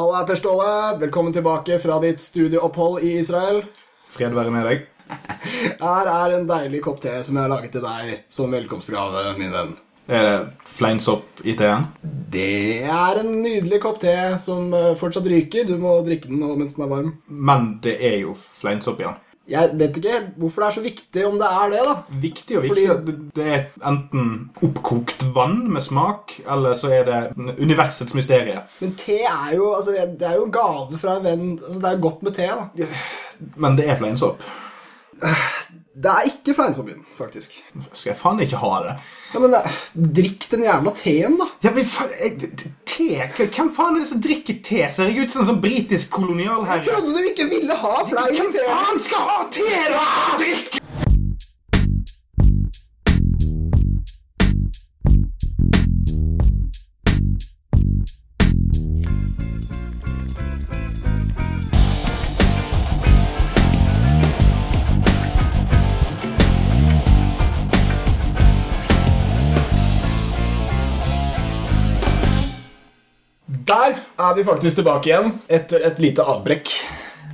Halla, Per Ståle. Velkommen tilbake fra ditt studieopphold i Israel. Fred være med deg. Her er en deilig kopp te som jeg har laget til deg som velkomstgave, min venn. Er det fleinsopp i teen? Det er en nydelig kopp te som eh, fortsatt ryker. Du må drikke den nå mens den er varm. Men det er jo fleinsopp i den. Jeg vet ikke hvorfor det er så viktig om det er det, da. Viktig og viktig. Fordi- Det- Det er enten oppkokt vann med smak, eller så er det universets mysterie. Men te er jo altså, det er jo en gave fra en venn. Altså, det er godt med te, da. Men det er fleinsopp. Det er ikke fleinsopp i faktisk. Skal jeg faen ikke ha det? Ja, men Drikk den jævla teen, da. Ja, men faen, Te? Hvem faen er det som drikker te? Ser jeg ut som en sånn britisk Jeg trodde du ikke ville ha flein Hvem te. faen skal ha te, da? Drikk! Der er vi faktisk tilbake igjen etter et lite avbrekk.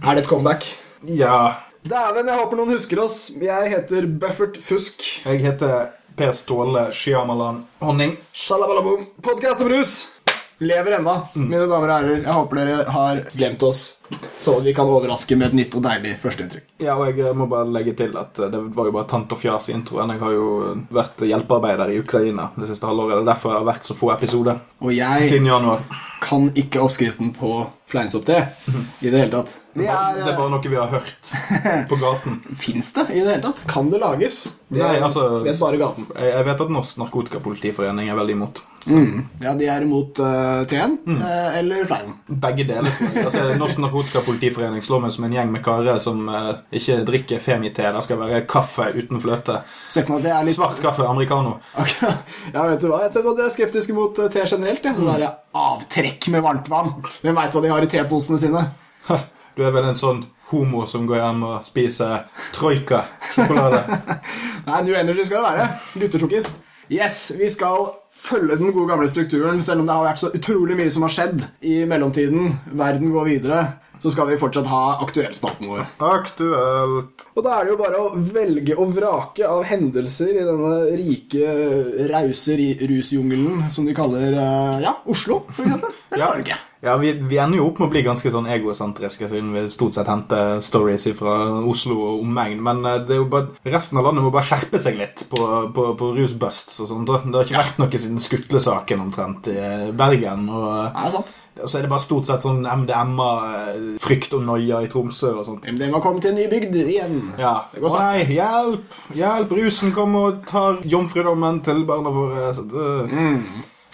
Er det et comeback? Ja, Dæven, jeg håper noen husker oss. Jeg heter Buffert Fusk. jeg heter Per Ståle Shyamalan Honning. Shalabalabom. Podcast om rus lever ennå, mine damer og herrer. Jeg håper dere har glemt oss, så vi kan overraske med et nytt og deilig førsteinntrykk. Ja, og jeg må bare legge til at det var jo bare tant og fjas i introen. Jeg har jo vært hjelpearbeider i Ukraina det siste halvåret. Det er derfor jeg har vært så få episoder Og jeg siden januar. kan ikke oppskriften på fleinsopp-te i det hele tatt. Det er, er bare noe vi har hørt på gaten. Fins det i det hele tatt? Kan det lages? Det Nei, altså- vet bare gaten. Jeg vet at Norsk Narkotikapolitiforening er veldig imot. Ja, de er imot uh, teen uh, eller fleinen. Begge deler, tror jeg. Altså, Norsk Narkotikapolitiforening slår meg som en gjeng med karer som uh, ikke drikker femite. Det skal være kaffe uten fløte. Litt Svart kaffe americano. Okay. Ja, vet du hva? Jeg ser på at de er skeptiske mot eh, te generelt. Ja. Sånn mm. avtrekk med varmt vann. Hvem veit hva de har i teposene sine? Du er vel en sånn homo som går hjem og spiser troika-sjokolade? Nei, New Energy skal det være. Guttesjokkis. Yes, vi skal følge den gode gamle strukturen, selv om det har vært så utrolig mye som har skjedd i mellomtiden. Verden går videre. Så skal vi fortsatt ha aktuellspalten vår. Aktuelt. Og da er det jo bare å velge og vrake av hendelser i denne rike, rause rusjungelen som de kaller eh, ja, Oslo, for eksempel. Eller Ja. Norge. Ja, vi, vi ender jo opp med å bli ganske sånn egosentriske, siden vi stort sett henter stories fra Oslo og omegn. Men eh, bare, resten av landet må bare skjerpe seg litt på, på, på rusbusts og sånt. Det har ikke vært noe siden skutlesaken omtrent i eh, Bergen. Og, Ja, det sant. og så er det bare stort sett sånn MDMA, eh, frykt og noia i Tromsø og sånt. MDM har kommet til en ny bygd igjen. Ja. Det går sagt. nei, hjelp! Hjelp! Rusen kommer og tar jomfrudommen til barna våre. Så det,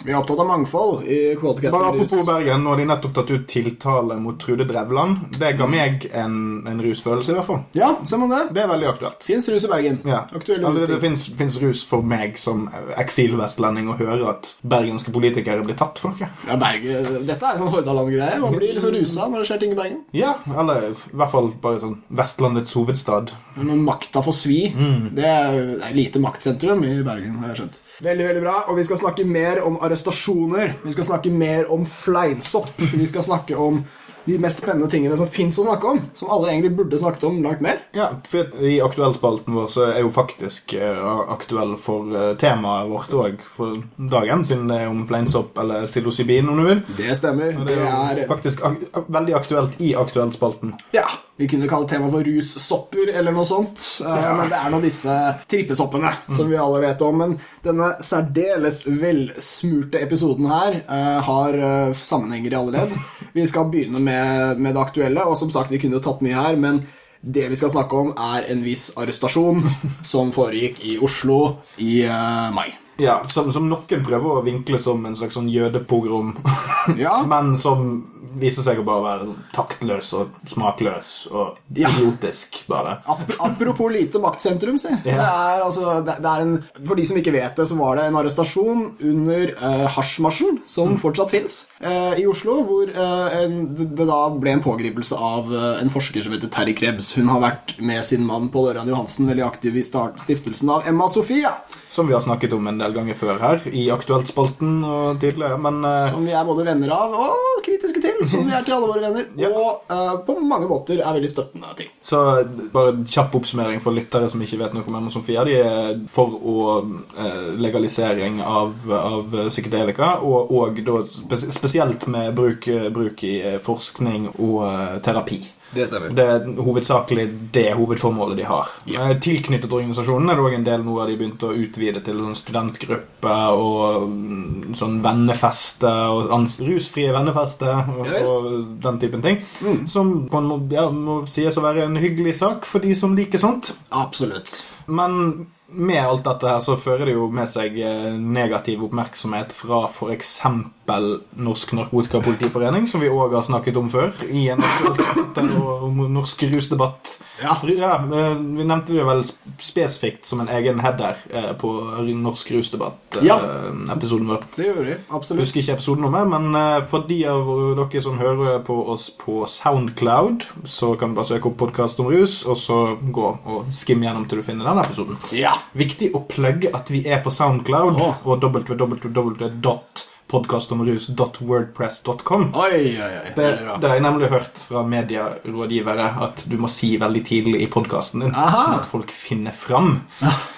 Vi er opptatt av mangfold i Bare apropos. Bergen, nå har de nettopp tatt ut tiltale mot Trude Drevland. Det ga meg en, en rusfølelse, i hvert fall. Ja, ser man det. Det er veldig aktuelt. Fins rus i Bergen. Ja. Aktuelle ja, det det fins rus for meg som eksilvestlending å høre at bergenske politikere blir tatt for noe. Ja, Bergen. Dette er sånn Hordaland-greie. Man blir liksom rusa når det skjer ting i Bergen. Ja, eller i hvert fall bare sånn Vestlandets hovedstad. Når makta får svi. Mm. Det det er lite maktsentrum i Bergen. har jeg skjønt. Veldig, veldig bra. Og vi skal snakke mer om arrestasjoner. Vi skal snakke mer om fleinsopp. Vi skal snakke om de mest spennende tingene som fins å snakke om. Som alle egentlig burde snakket om langt mer. Ja, for I aktuellspalten vår så er jo faktisk eh, aktuell for eh, temaet vårt òg for dagen, siden det er om fleinsopp eller psilocybin, om du vil. Det stemmer. Og Det det er er faktisk ak veldig aktuelt i aktuellspalten. Ja, vi kunne kalle temaet for russopper eller noe sånt. Ja. Men det er nå disse trippesoppene som vi alle vet om. Men denne særdeles velsmurte episoden her eh, har eh, sammenhenger i alle ledd. Vi skal begynne med, med det aktuelle, og som sagt, vi kunne jo tatt mye her, men det vi skal snakke om, er en viss arrestasjon som foregikk i Oslo i uh, mai. Ja, som, som noen prøver å vinkle som en slags sånn jødepogrom, Ja. men som viser seg å bare være sånn taktløs og smakløs og Ja. idiotisk, bare. Apropos lite maktsentrum, si. Det er, altså, det, er en, for de som ikke vet det, så var det en arrestasjon under uh, hasjmarsjen, som fortsatt fins, i Oslo, hvor uh, en, det, da ble en pågripelse av uh, en forsker som heter Terry Krebs. Hun har vært med sin mann Pål Ørjan Johansen veldig aktiv i start, stiftelsen av Emma Sofia, Som vi har snakket om en del ganger før her, i Aktuelt-spalten og tidligere. Men eh, som vi er både venner av og kritiske til. Som vi er til alle våre venner, Ja. og uh, på mange måter er veldig støttende til. Så bare en kjapp oppsummering for lyttere som ikke vet noe om Emma Sofia. De er for å uh, legalisering av, av psykedelika, og, og da spesielt med bruk, bruk i eh, forskning og eh, terapi. Det stemmer. Det er hovedsakelig det hovedformålet de har. Ja. Eh, Tilknyttet organisasjonen er det òg en del nå har de begynt å utvide til sånn studentgruppe og mm, sånn vennefeste og rusfrie vennefeste og, Ja, og den typen ting. Mm. Som måte ja, må sies å være en hyggelig sak for de som liker sånt. Absolutt. Men med alt dette her så fører det jo med seg eh, negativ oppmerksomhet fra f.eks. Norsk Narkotikapolitiforening, som vi òg har snakket om før i en om norsk rusdebatt. Ja. Ja, eh, Vi nevnte det vel spesifikt som en egen header eh, på Norsk rusdebatt-episoden Ja. vår. Det gjør vi. Absolutt. husker ikke episodenummer, men for de av dere som hører på oss på Soundcloud, så kan du bare søke opp podkast om rus, og så gå og skim gjennom til du finner den episoden. Ja. Viktig å plugge at vi er på Soundcloud oh. og oi. Det, det har jeg nemlig hørt fra medierådgivere at du må si veldig tidlig i podkasten din, sånn at folk finner fram.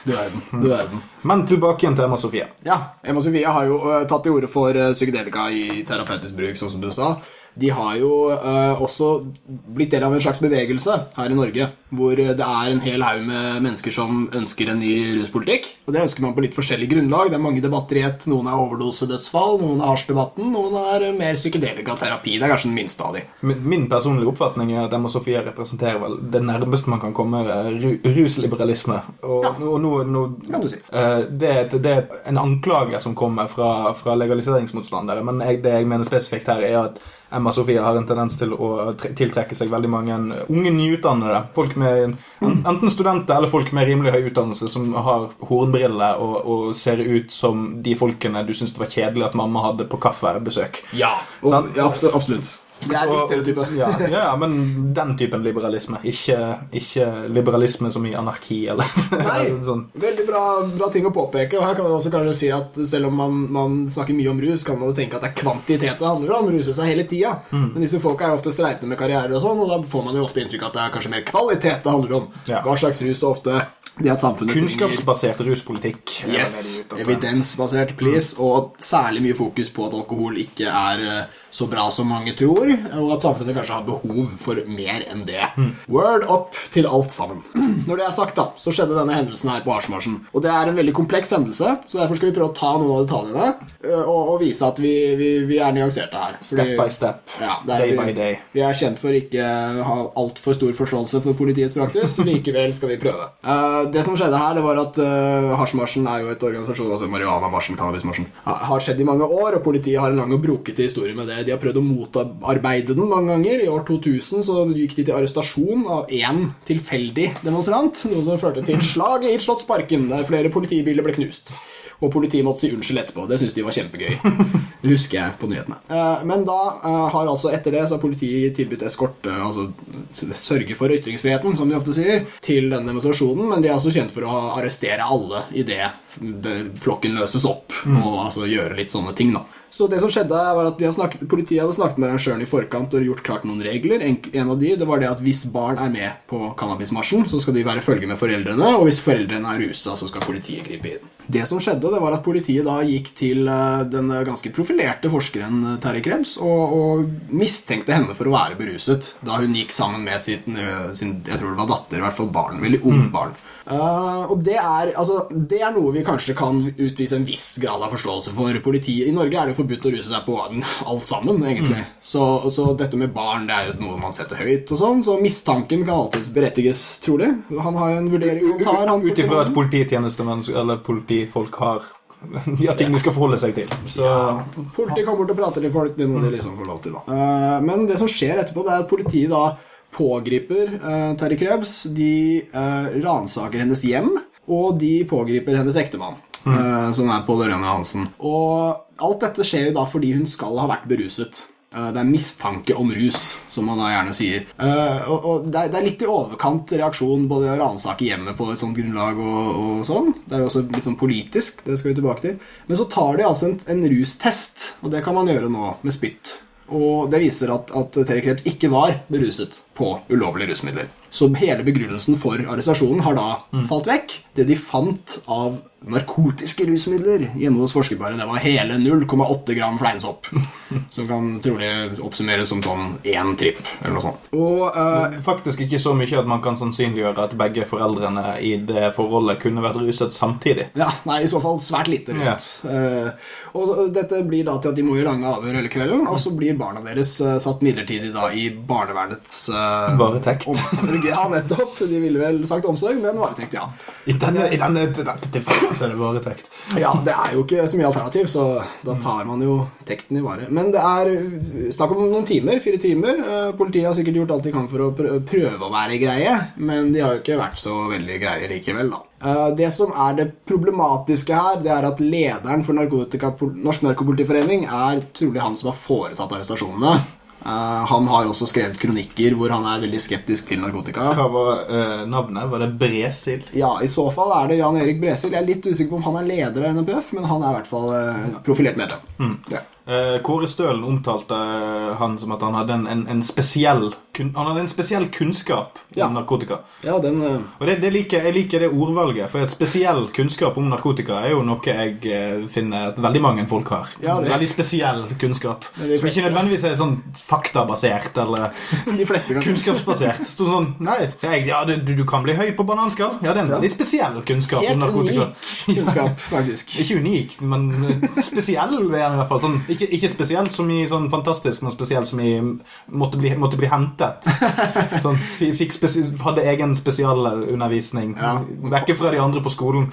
Du er den. Du verden. Men tilbake igjen til Emma Sofie. Ja, Emma Sofie har jo uh, tatt til orde for uh, psykedelika i terapeutisk bruk, sånn som du sa. De har jo uh, også blitt del av en slags bevegelse her i Norge, hvor det er en hel haug med mennesker som ønsker en ny ruspolitikk. Og det ønsker man på litt forskjellig grunnlag. Det er mange debatter i ett. Noen er overdosedødsfall, noen er hasjdebatten, noen er mer psykedelikaterapi. Det er kanskje den minste av de. Min min personlige oppfatning er at Emma Sofie representerer vel det nærmeste man kan komme ru rusliberalisme. Og, Ja. og nå, nå, Kan du si. eh, det, er et- det er en anklage som kommer fra, fra legaliseringsmotstandere, men jeg, det jeg mener spesifikt her, er at Emma Sofie har en tendens til å tiltrekke seg veldig mange unge nyutdannede. Folk med enten studenter eller folk med rimelig høy utdannelse som har hornbriller og, og ser ut som de folkene du syns det var kjedelig at mamma hadde på kaffebesøk. Ja, og, ja absolutt. Det er litt Så- stereotype. Ja, ja, men den typen liberalisme. Ikke, ikke liberalisme som i anarki eller Nei. sånn. Veldig bra, bra ting å påpeke. Og her kan man også kanskje si at selv om man, man snakker mye om rus, kan man jo tenke at det er kvantitet det handler om. Ruse seg hele tida. Mm. Men disse folka er ofte streitende med karrierer og sånn, og da får man jo ofte inntrykk av at det er kanskje mer kvalitet det handler om. Ja. Hva slags rus og ofte Kunnskapsbasert ruspolitikk. er Yes, er evidensbasert, please. Og særlig mye fokus på at alkohol ikke er eh, så bra som mange tror, og at samfunnet kanskje har behov for mer enn det. Word up til alt sammen. Når det er sagt, da, så skjedde denne hendelsen her på Arsmarsjen. Og det er en veldig kompleks hendelse, så derfor skal vi prøve å ta noen av detaljene eh, og, og vise at vi, vi, vi er nyanserte her. Step by step. Ja, er, day by day. vi er kjent for ikke å ha altfor stor forståelse for politiets praksis. Likevel skal vi prøve. Uh, det som skjedde her, det var at uh, Hasjmarsjen er jo et organisasjon, altså marihuana-marsjen, cannabismarsjen, ha- har skjedd i mange år, og politiet har en lang og brokete historie med det. De har prøvd å motarbeide den mange ganger. I år 2000 så gikk de til arrestasjon av én tilfeldig demonstrant, noe som førte til slaget i Slottsparken, der flere politibiler ble knust. Og politiet måtte si unnskyld etterpå. Det syntes de var kjempegøy. Det husker jeg på nyhetene. Eh, Men da eh, har altså etter det så har politiet tilbudt eskorte, altså sørge for ytringsfriheten, som de ofte sier, til denne demonstrasjonen. Men de er også kjent for å arrestere alle idet flokken løses opp, og altså gjøre litt sånne ting, da. Så det som skjedde var at de har snakket, Politiet hadde snakket med arrangøren i forkant og gjort klart noen regler. En, en av de det var det at hvis barn er med på cannabismarsjen, så skal de være følge med foreldrene. Og hvis foreldrene er rusa, så skal politiet gripe inn. Det som skjedde, det var at politiet da gikk til eh, den ganske profilerte forskeren eh, Terje Krebs og, og mistenkte henne for å være beruset da hun gikk sammen med sin, eh, sin jeg tror det var datter, i hvert fall barn, veldig ung barn. Eh, og det er, altså, det er noe vi kanskje kan utvise en viss grad av forståelse for. Politiet I Norge er det forbudt å ruse seg på alt sammen, egentlig. Så, så dette med barn det er jo noe man setter høyt, og sånn, så mistanken kan alltids berettiges, trolig. Han har jo en vurdering han tar. han- Ut ifra at polititjenestemenn eller politifolk har ja, ting de skal forholde seg til. Så Politiet kommer bort og prater til folk, det må de liksom få lov til, da. Uh, men det som skjer etterpå, det er at politiet da pågriper uh, Terje Krebs. De uh, ransaker hennes hjem, og de pågriper hennes ektemann. eh, som er Pål Ørjan Hansen. Og alt dette skjer jo da fordi hun skal ha vært beruset. Eh, Det er mistanke om rus, som man da gjerne sier. Eh, og, det, er, det litt i overkant reaksjon både å ransake hjemmet på et sånt grunnlag og, og sånn. Det er jo også litt sånn politisk, det skal vi tilbake til. Men så tar de altså en, en rustest, og det kan man gjøre nå med spytt. Og det viser at, at Terry Krebs ikke var beruset på ulovlige rusmidler. Så hele begrunnelsen for arrestasjonen har da falt vekk. Det de fant av narkotiske rusmidler hjemme hos forskerparet, det var hele 0,8 gram fleinsopp. Som kan trolig oppsummeres som sånn én tripp, eller noe sånt. Og uh, Faktisk ikke så mye at man kan sannsynliggjøre at begge foreldrene i det forholdet kunne vært ruset samtidig. Ja, nei, i så fall svært lite. Liksom. Uh, og dette blir da til at de må i lange avhør hele kvelden, og så blir barna deres uh, satt midlertidig da i barnevernets eh, Varetekt. omsorg. Ja, nettopp. De ville vel sagt omsorg, men varetekt, ja. I denne, i denne, dette så er det varetekt. Ja, det er jo ikke så mye alternativ, så da tar man jo tekten i vare. Men det er snakk om noen timer, fire timer. Eh, Politiet har sikkert gjort alt de kan for å prøve å være greie, men de har jo ikke vært så veldig greie likevel, da. Eh, Det som er det problematiske her, det er at lederen for narkotika, Norsk Narkopolitiforening er trolig han som har foretatt arrestasjonene. Eh, Han har også skrevet kronikker hvor han er veldig skeptisk til narkotika. Hva var uh, navnet? Var det Bresil? Ja, i så fall er det Jan Erik Bresil. Jeg er litt usikker på om han er leder av NPF, men han er i hvert fall uh, profilert medlem. Ja. Eh, Kåre Stølen omtalte eh, han som at han hadde en, en, en spesiell kun, Han hadde en spesiell kunnskap om Ja. narkotika. ja, den eh, Og det, det liker, Jeg liker det ordvalget, for et spesiell kunnskap om narkotika er jo noe jeg finner at veldig mange folk har. Ja, Veldig spesiell kunnskap. Som ikke nødvendigvis er sånn faktabasert eller De kunnskapsbasert. Stod sånn, nei, jeg, ja, du, du kan bli høy på bananskall. Ja, det er en veldig spesiell kunnskap om narkotika. unik kunnskap, faktisk. Ikke unik, men spesiell er den i hvert fall. Sånn, ikke, ikke spesielt som i sånn fantastisk, men spesielt som i måtte bli, måtte bli hentet. Sånn, hadde egen spesialundervisning. Ja. Vekke fra de andre på skolen.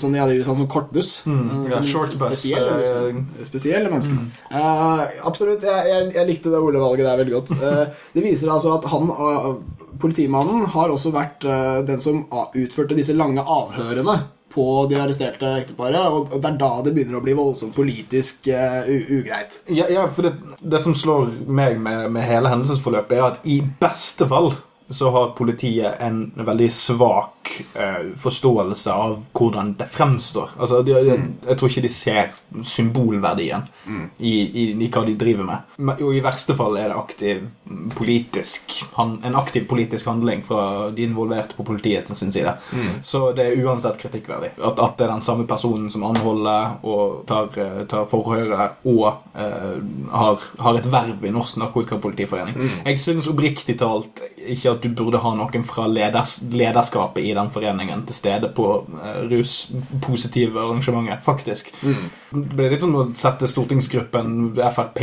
Sånn, ja, det er sånn som kortbuss. Mm, Eh, ja, shortbuss. Spesielle, Spesielle, eh, mennesker. Mm. Eh, absolutt. Jeg, jeg, jeg likte det ordvalget der veldig godt. Uh, det viser altså at han, uh, politimannen, har også vært den som utførte disse lange avhørene på de arresterte ekteparet, og det er da det begynner å bli voldsomt politisk uh, ugreit. Ja, ja for det, det som slår meg med, med hele hendelsesforløpet, er at i beste fall så har politiet en veldig svak eh, forståelse av hvordan det fremstår. Altså, de, de, Jeg tror ikke de ser symbolverdien i, i, i hva de driver med. Men, og i verste fall er det aktiv politisk han, en aktiv politisk handling fra de involverte på politiet sin side. Så det er uansett kritikkverdig. At, at det er den samme personen som anholder og tar, eh, tar forhøret og eh, har, har et verv i Norsk Narkotikapolitiforening. Jeg syns oppriktig talt ikke at du burde ha noen fra leders, lederskapet i den foreningen til stede på uh, ruspositive arrangementer, faktisk. Det ble litt sånn å sette stortingsgruppen Frp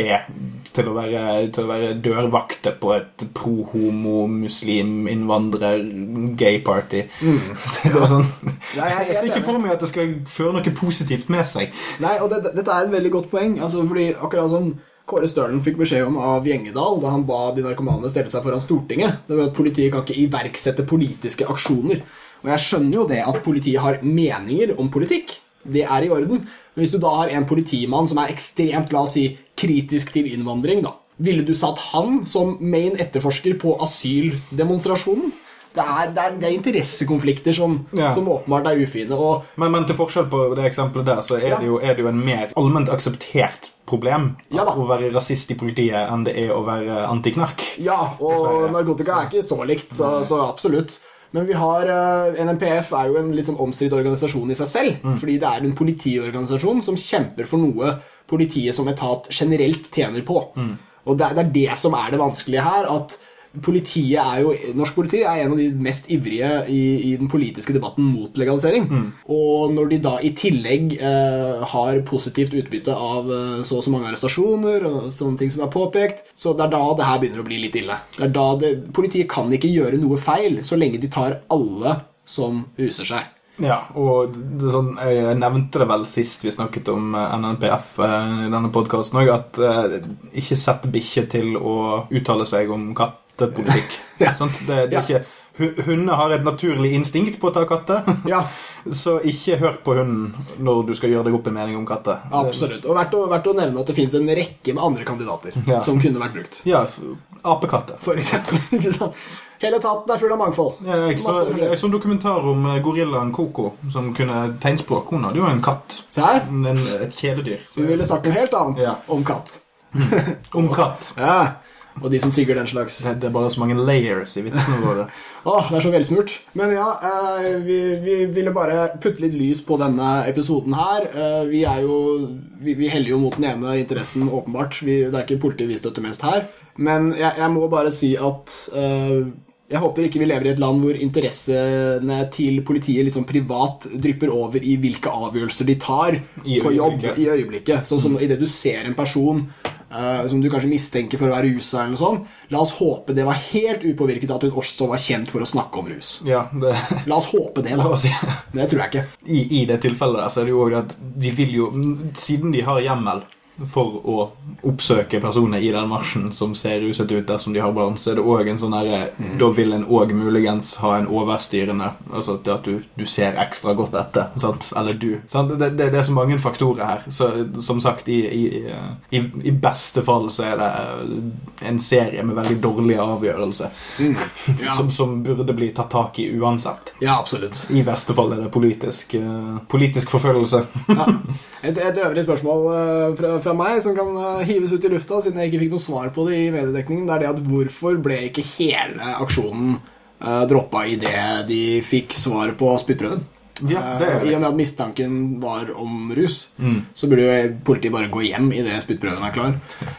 til å være, til å være dørvakter på et pro-homo-muslim innvandrer-gay-party. Det var sånn, Ja, jeg jeg ser ikke for meg at det skal føre noe positivt med seg. Nei, og det, dette er et veldig godt poeng. Altså, fordi akkurat som Kåre Stølen fikk beskjed om av Gjengedal da han ba de narkomane stelle seg foran Stortinget, det var at politiet kan ikke iverksette politiske aksjoner. Og jeg skjønner jo det at politiet har meninger om politikk. Det er i orden. Men hvis du da har en politimann som er ekstremt, la oss si, kritisk til innvandring, da, ville du satt han som main etterforsker på asyldemonstrasjonen? Det er, det er, det er interessekonflikter som, Ja. som åpenbart er ufine. og Men, men til forskjell på det eksempelet der, så er, Ja. det, jo, er det jo en mer allment akseptert problem Ja å være rasist i politiet enn det er å være antiknark. Ja, og Dessverre. narkotika er ikke så likt, så, så absolutt. Men vi har eh, NMPF er jo en litt sånn omstridt organisasjon i seg selv. Fordi det er en politiorganisasjon som kjemper for noe politiet som etat generelt tjener på. Og det er, det er det som er det vanskelige her. at Politiet er jo, Norsk politi er en av de mest ivrige i, i den politiske debatten mot legalisering. Og når de da i tillegg eh, har positivt utbytte av eh, så og så mange arrestasjoner, og sånne ting som er påpekt, så det er da det her begynner å bli litt ille. Det er da det, Politiet kan ikke gjøre noe feil så lenge de tar alle som ruser seg. Ja, og det, sånn, jeg nevnte det vel sist vi snakket om eh, NNPF eh, i denne podkasten òg, at eh, ikke sett bikkje til å uttale seg om kattepolitikk. ja. Det, det er ikke, Hunder har et naturlig instinkt på å ta katter, Ja, så ikke hør på hunden når du skal gjøre deg opp en mening om katter. absolutt. Og verdt å, verdt å nevne at det finnes en rekke med andre kandidater Ja. som kunne vært brukt. Ja, apekatter. For eksempel. Ikke sant? Hele etaten er full av mangfold. Ja, jeg, så, jeg så en dokumentar om eh, gorillaen Coco, som kunne tegnspråk. Hun hadde jo en katt. Se her. En, et kjæledyr. Du ville sagt noe helt annet Ja. om katt. Om katt. Ja. Og de som tygger den slags. Det er bare så mange layers i vitsene våre. Åh, det er så velsmurt. Men ja, eh, vi, vi ville bare putte litt lys på denne episoden her. Eh, vi er jo Vi, vi heller jo mot den ene interessen, åpenbart. Vi, det er ikke politiet vi støtter mest her. Men jeg, jeg må bare si at eh, jeg håper ikke vi lever i et land hvor interessene til politiet litt sånn privat drypper over i hvilke avgjørelser de tar I på jobb i øyeblikket. Sånn som idet du ser en person eh, som du kanskje mistenker for å være rusa, eller noe sånt, la oss håpe det var helt upåvirket at hun også var kjent for å snakke om rus. Ja, det La oss håpe det, da. Det tror jeg ikke. I, I det tilfellet der så er det jo også at de vil jo Siden de har hjemmel for å oppsøke personer i den marsjen som ser ruset ut dersom de har barn, så er det òg en sånn herre Da vil en òg muligens ha en overstyrende Altså at du, du ser ekstra godt etter. Sant? Eller du. Sant? Det, det, det er så mange faktorer her. Så som sagt, i, i, i, i beste fall så er det en serie med veldig dårlig avgjørelse mm. Ja. som, som burde bli tatt tak i uansett. Ja, absolutt. I verste fall er det politisk, eh, politisk forfølgelse. Ja. Et, et øvrig spørsmål eh, fra, fra meg som kan eh, hives ut i lufta, siden jeg ikke fikk noe svar på det i mediedekningen, det er det at hvorfor ble ikke hele aksjonen uh, droppa idet de fikk svar på spyttprøven? Ja, Eh, I og med at mistanken var om rus, Mm. så burde jo politiet bare gå hjem idet spyttprøven er klar.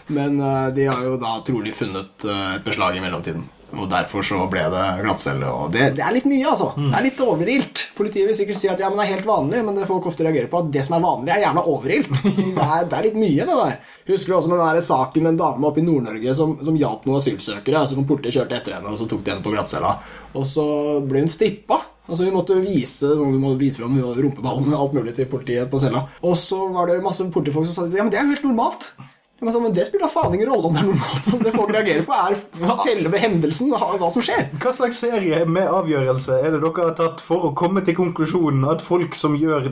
Men uh, de har jo da trolig funnet uh, et beslag i mellomtiden. Og derfor så ble det glattcelle. Og det, det er litt mye, altså. Mm. Det er litt overilt. Politiet vil sikkert si at ja, men det er helt vanlig, men det folk ofte reagerer på at det som er vanlig, er jævla overilt. Det er, det er litt mye, det der. Husker du også med den der saken med en dame oppe i Nord-Norge som, som hjalp noen asylsøkere? Altså kom Politiet kjørte etter henne, og så tok de henne på glattcella. Og så ble hun strippa. Altså Hun måtte vise sånn, hun måtte vise fram rumpeballene og alt mulig til politiet på cella. Og så var det masse politifolk som sa ja, men det er jo helt normalt. Bare sånn, men Det spiller faen ingen rolle om det er normalt. Det folk reagerer på, er selve hendelsen, hva som skjer. Hva slags serie med avgjørelse er det dere har tatt for å komme til konklusjonen at folk som gjør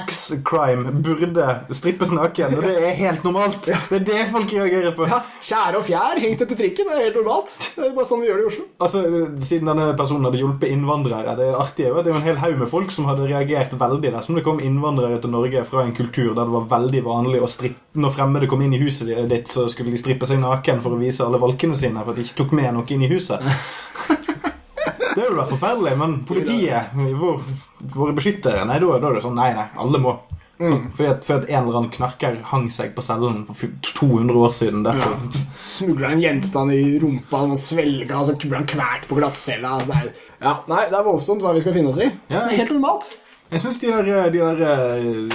X-crime, burde strippes naken? Og det er helt normalt. Det er det folk reagerer på. Ja, Kjære og fjær hengt etter trikken, det er helt normalt. Det er bare sånn vi gjør det i Oslo. Altså, Siden denne personen hadde hjulpet innvandrere Det artige er jo at det er jo en hel haug med folk som hadde reagert veldig dersom det kom innvandrere til Norge fra en kultur der det var veldig vanlig å strippe Når fremmede kom inn i huset ditt, så skulle de strippe seg naken for å vise alle valkene sine for at de ikke tok med noe inn i huset. Det er jo da forferdelig, men politiet, vår, våre beskyttere Nei, da, da er det sånn Nei, nei, alle må. Så, fordi, at, fordi at en eller annen knarker hang seg på cellen for 200 år siden. Derfor. Smugla en gjenstand i rumpa og svelga, og så ble han kvalt på glattcella. Altså, ja, nei, det er voldsomt hva vi skal finne oss i. Ja. Det er helt normalt. Jeg syns de der, de der eh,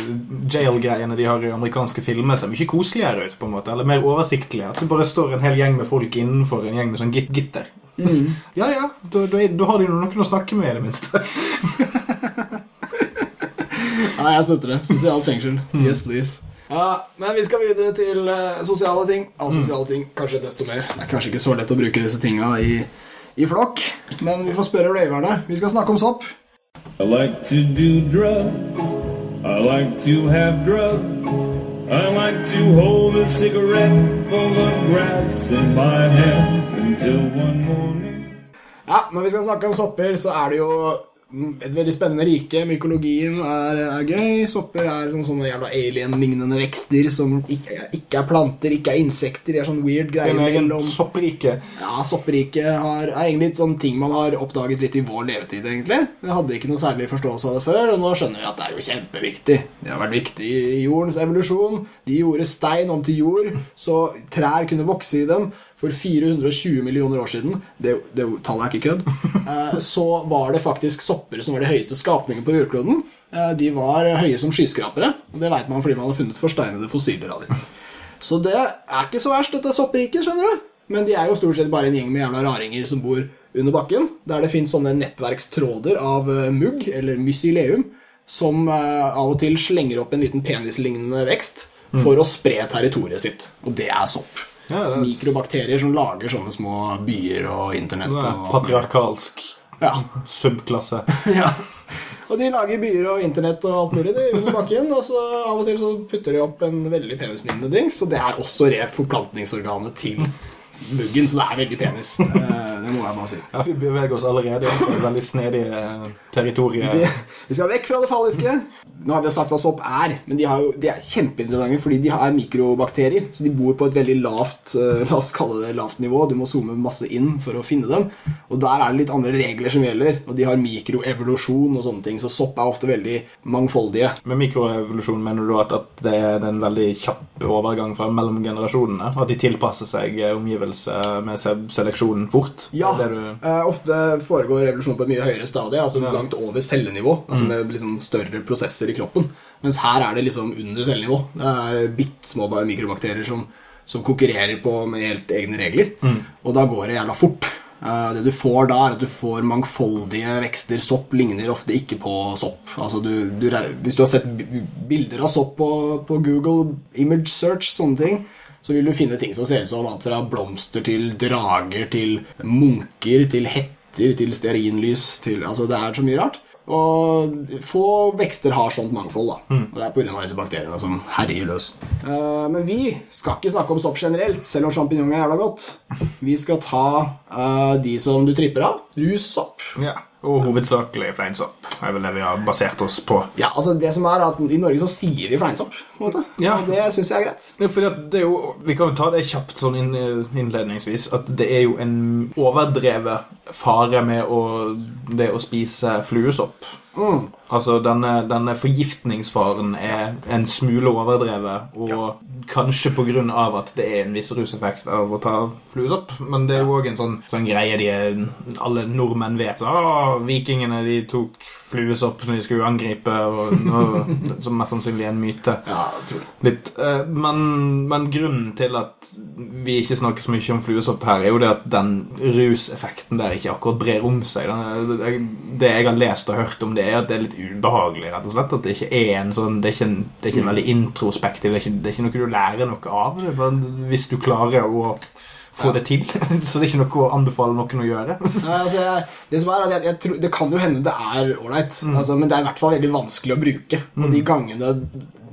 jail-greiene de har i amerikanske filmer, ser mye koseligere ut. på en måte, Eller mer oversiktlige. At det bare står en hel gjeng med folk innenfor en gjeng med sånn git gitter. Ja ja, da, har de noen å snakke med, i det minste. Nei, jeg støtter det. Sosialt fengsel. Yes, please. Ja, Men vi skal videre til uh, sosiale ting. Av sosiale ting kanskje desto mer. Det er kanskje ikke så lett å bruke disse tinga i, i flokk, men vi får spørre raverne. Vi skal snakke om sopp. I like to do drugs. I like to have drugs. I like to hold a cigarette full of grass in my hand until one morning. Ja, Når vi skal snakke om sopper, så er det jo et veldig spennende rike. Mykologien er, er gøy. Sopper er noen sånne jævla alien-lignende vekster som ikke, ikke er planter, ikke er insekter. De er sånn weird er greier mellom sopprike. Ja, sopperike er egentlig litt sånn ting man har oppdaget litt i vår levetid, egentlig. Vi hadde ikke noe særlig forståelse av det før, og nå skjønner vi at det er jo kjempeviktig. Det har vært viktig i jordens evolusjon. De gjorde stein om til jord, så trær kunne vokse i dem. For 420 millioner år siden, det, det tallet er ikke kødd, eh, så var det faktisk sopper som var de høyeste skapningene på jordkloden. Eh, De var høye som skyskrapere, og det vet man fordi man har funnet forsteinede fossiler av dem. Så det er ikke så verst, dette soppriket, skjønner du. Men de er jo stort sett bare en gjeng med jævla raringer som bor under bakken, der det fins sånne nettverkstråder av eh, mugg, eller mysileum, som av og til slenger opp en liten penislignende vekst for å spre territoriet sitt. Og det er sopp. Ja, er- Mikrobakterier som lager sånne små byer og internett. Er Og, Patriarkalsk ja. subklasse. ja. Og de lager byer og internett og alt mulig de, under bakken, og så av og til så putter de opp en veldig penislignende dings, og det er også re forplantningsorganet til muggen, så det er veldig penis. Eh, det må jeg bare si. Ja, Vi beveger oss allerede inn på et veldig snedig eh, territorium. Vi, vi skal vekk fra det falliske. Nå har vi jo sagt hva sopp er, men de, har jo, de er kjempeinteressante fordi de har mikrobakterier. Så de bor på et veldig lavt eh, la oss kalle det lavt nivå. Du må zoome masse inn for å finne dem. Og der er det litt andre regler som gjelder. Og de har mikroevolusjon og sånne ting. Så sopp er ofte veldig mangfoldige. Med mikroevolusjon mener du at, at det er en veldig kjapp overgang fra mellom generasjonene? At de tilpasser seg eh, omgivelser med seleksjonen fort? Ja, du... eh, ofte foregår revolusjon på et mye høyere stadie, altså Ja. langt over cellenivå, altså med liksom større prosesser i kroppen. Mens her er det liksom under cellenivå. Det er bitte små mikrobakterier som, som konkurrerer på med helt egne regler. Og da går det jævla fort. Eh, det du får da, er at du får mangfoldige vekster. Sopp ligner ofte ikke på sopp. Altså du, du, hvis du har sett bilder av sopp på, på Google Image Search, sånne ting, så vil du finne ting som ser ut som alt fra blomster til drager til munker til hetter til stearinlys til Altså, det er så mye rart. Og få vekster har sånt mangfold, da. Og det er pga. disse bakteriene som herjer løs. Uh, men vi skal ikke snakke om sopp generelt, selv om sjampinjong er jævla godt. Vi skal ta de som du tripper av. Russopp. Ja, og hovedsakelig fleinsopp er vel det vi har basert oss på. Ja, altså det som er at I Norge så sier vi fleinsopp. på en måte. Ja. Og det syns jeg er greit. Ja, fordi at det er jo, Vi kan jo ta det kjapt sånn innledningsvis. At det er jo en overdrevet fare med å, det å spise fluesopp. Mm. Altså, denne, denne forgiftningsfaren er en smule overdrevet, og kanskje av at det er en viss ruseffekt av å ta fluesopp. Men det er jo òg en sånn, sånn greie de alle nordmenn vet. Så, «Å, vikingene de tok fluesopp når de skulle angripe, og, og, som mest sannsynlig er en myte. Ja, jeg tror det. Litt, eh, men, men grunnen til at vi ikke snakker så mye om fluesopp her, er jo det at den ruseffekten der ikke akkurat brer om seg. Det, jeg har lest og hørt om det, er at det er litt ubehagelig, rett og slett. At det ikke er en sånn Det er ikke, en, det er ikke en veldig introspektiv Det er ikke, det er ikke noe du lærer noe av. Hvis du klarer å få det til. Så det er ikke noe å anbefale noen å gjøre. Nei, altså, jeg, det som er at jeg, jeg tror, Det kan jo hende det er ålreit, altså, men det er i hvert fall veldig vanskelig å bruke. Og de gangene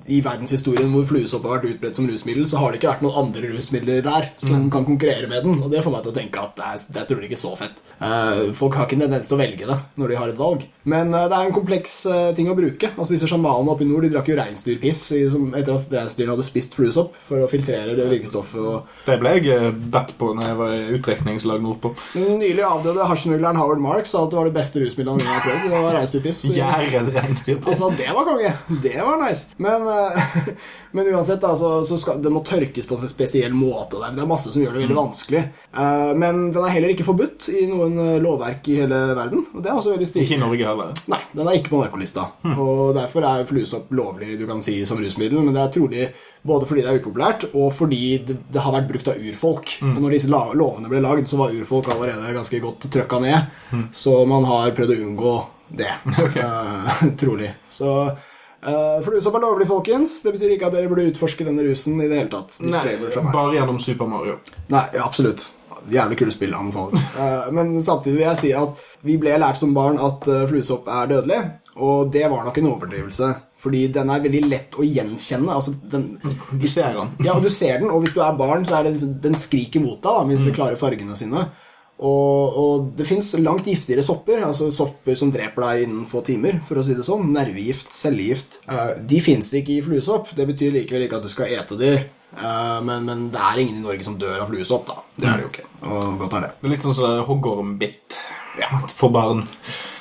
i verdenshistorien hvor fluesopp har vært utbredt som rusmiddel, så har det ikke vært noen andre rusmidler der som kan konkurrere med den. Og det får meg til å tenke at det er, det er trolig ikke så fett. Uh, folk har ikke en tendens til å velge det når de har et valg. Men uh, det er en kompleks uh, ting å bruke. Altså Disse sjamanene oppe i nord de drakk jo reinsdyrpiss etter at reinsdyrene hadde spist fluesopp for å filtrere det virkestoffet. og Det ble jeg bedt på når jeg var i utrekningslag nordpå. den nylig avdøde hasjsmugleren Howard Marks sa at det var det beste rusmiddelet han har prøvd. Det var reinsdyrpiss. Reinsdyrpiss. Altså, det var konge. Det var nice. Men, men uansett, da, så, så skal, det må tørkes på en spesiell måte. Det er, masse som gjør det veldig vanskelig. Eh, men den er heller ikke forbudt i noen eh, lovverk i hele verden. Og det er også veldig stilig. Ikke i Norge heller. Nei, den er ikke på narkolista. Og derfor er fluesopp lovlig du kan si som rusmiddel, men det er trolig både fordi det er upopulært, og fordi det, det har vært brukt av urfolk. Og når disse lovene ble lagd, så var urfolk allerede ganske godt trøkka ned. Så man har prøvd å unngå det. eh, trolig. Så uh, fluesopp er lovlig, folkens. Det betyr ikke at dere burde utforske denne rusen i det hele tatt. Nei, fra meg. bare gjennom Super Mario. Nei, ja, absolutt. Jævlig kule spill, anbefales. Eh, men samtidig vil jeg si at vi ble lært som barn at eh, fluesopp er dødelig, og det var nok en overdrivelse. Fordi den er veldig lett å gjenkjenne. Altså, den, Du ser den. ja, du ser den, og hvis du er barn, så er det, liksom- den skriker mot deg da, med disse klare fargene sine. Og, og det fins langt giftigere sopper, altså sopper som dreper deg innen få timer. for å si det sånn, Nervegift, cellegift. Eh, de fins ikke i fluesopp. Det betyr likevel ikke at du skal ete de. eh, men, men det er ingen i Norge som dør av fluesopp. da. Det er det jo ikke. Og godt er det. Det er litt sånn som hoggormbitt Ja. for barn.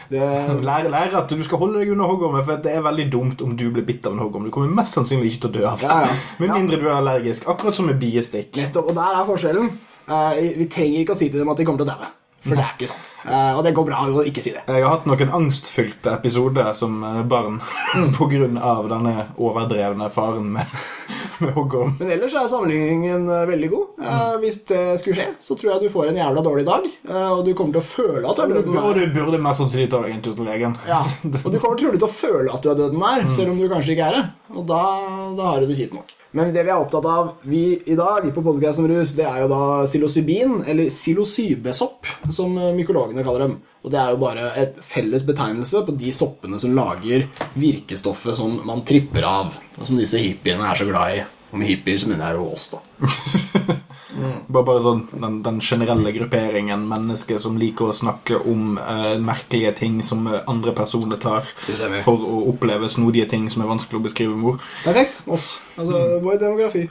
det Lære, lære at du skal holde deg unna hoggormen, for det er veldig dumt om du blir bitt av en hoggorm. Du kommer mest sannsynlig ikke til å dø av det. Ja, ja. Med mindre du er allergisk. Akkurat som med biestikk. nettopp, Og der er forskjellen. Eh, vi trenger ikke å si til dem at de kommer til å daue. For det er ikke sant. Eh, og det går bra å ikke si det. Jeg har hatt noen angstfylte episoder som eh, barn på grunn av denne overdrevne faren med, med hoggorm. Men ellers er sammenligningen veldig god. Eh, hvis det skulle skje, så tror jeg du får en jævla dårlig dag. og du kommer til å føle at du er Og døden nær. du burde mest sannsynlig ta deg en tur til legen. Ja, og du kommer trolig til å føle at du er døden nær, selv om du kanskje ikke er det. Og da, da har du det kjipt nok. Men det vi er opptatt av vi, i dag, vi på Podcast om rus, det er jo da psilocybin, eller psilocybesopp, som mykologene kaller dem. Og det er jo bare et felles betegnelse på de soppene som lager virkestoffet som man tripper av, og som disse hippiene er så glad i. Og med hippier så mener jeg jo oss, da. Bare, bare sånn den, den generelle grupperingen mennesker som liker å snakke om eh, merkelige ting som eh, andre personer tar for å oppleve snodige ting som er vanskelig å beskrive med ord. Perfekt. Oss. Altså vår demografi.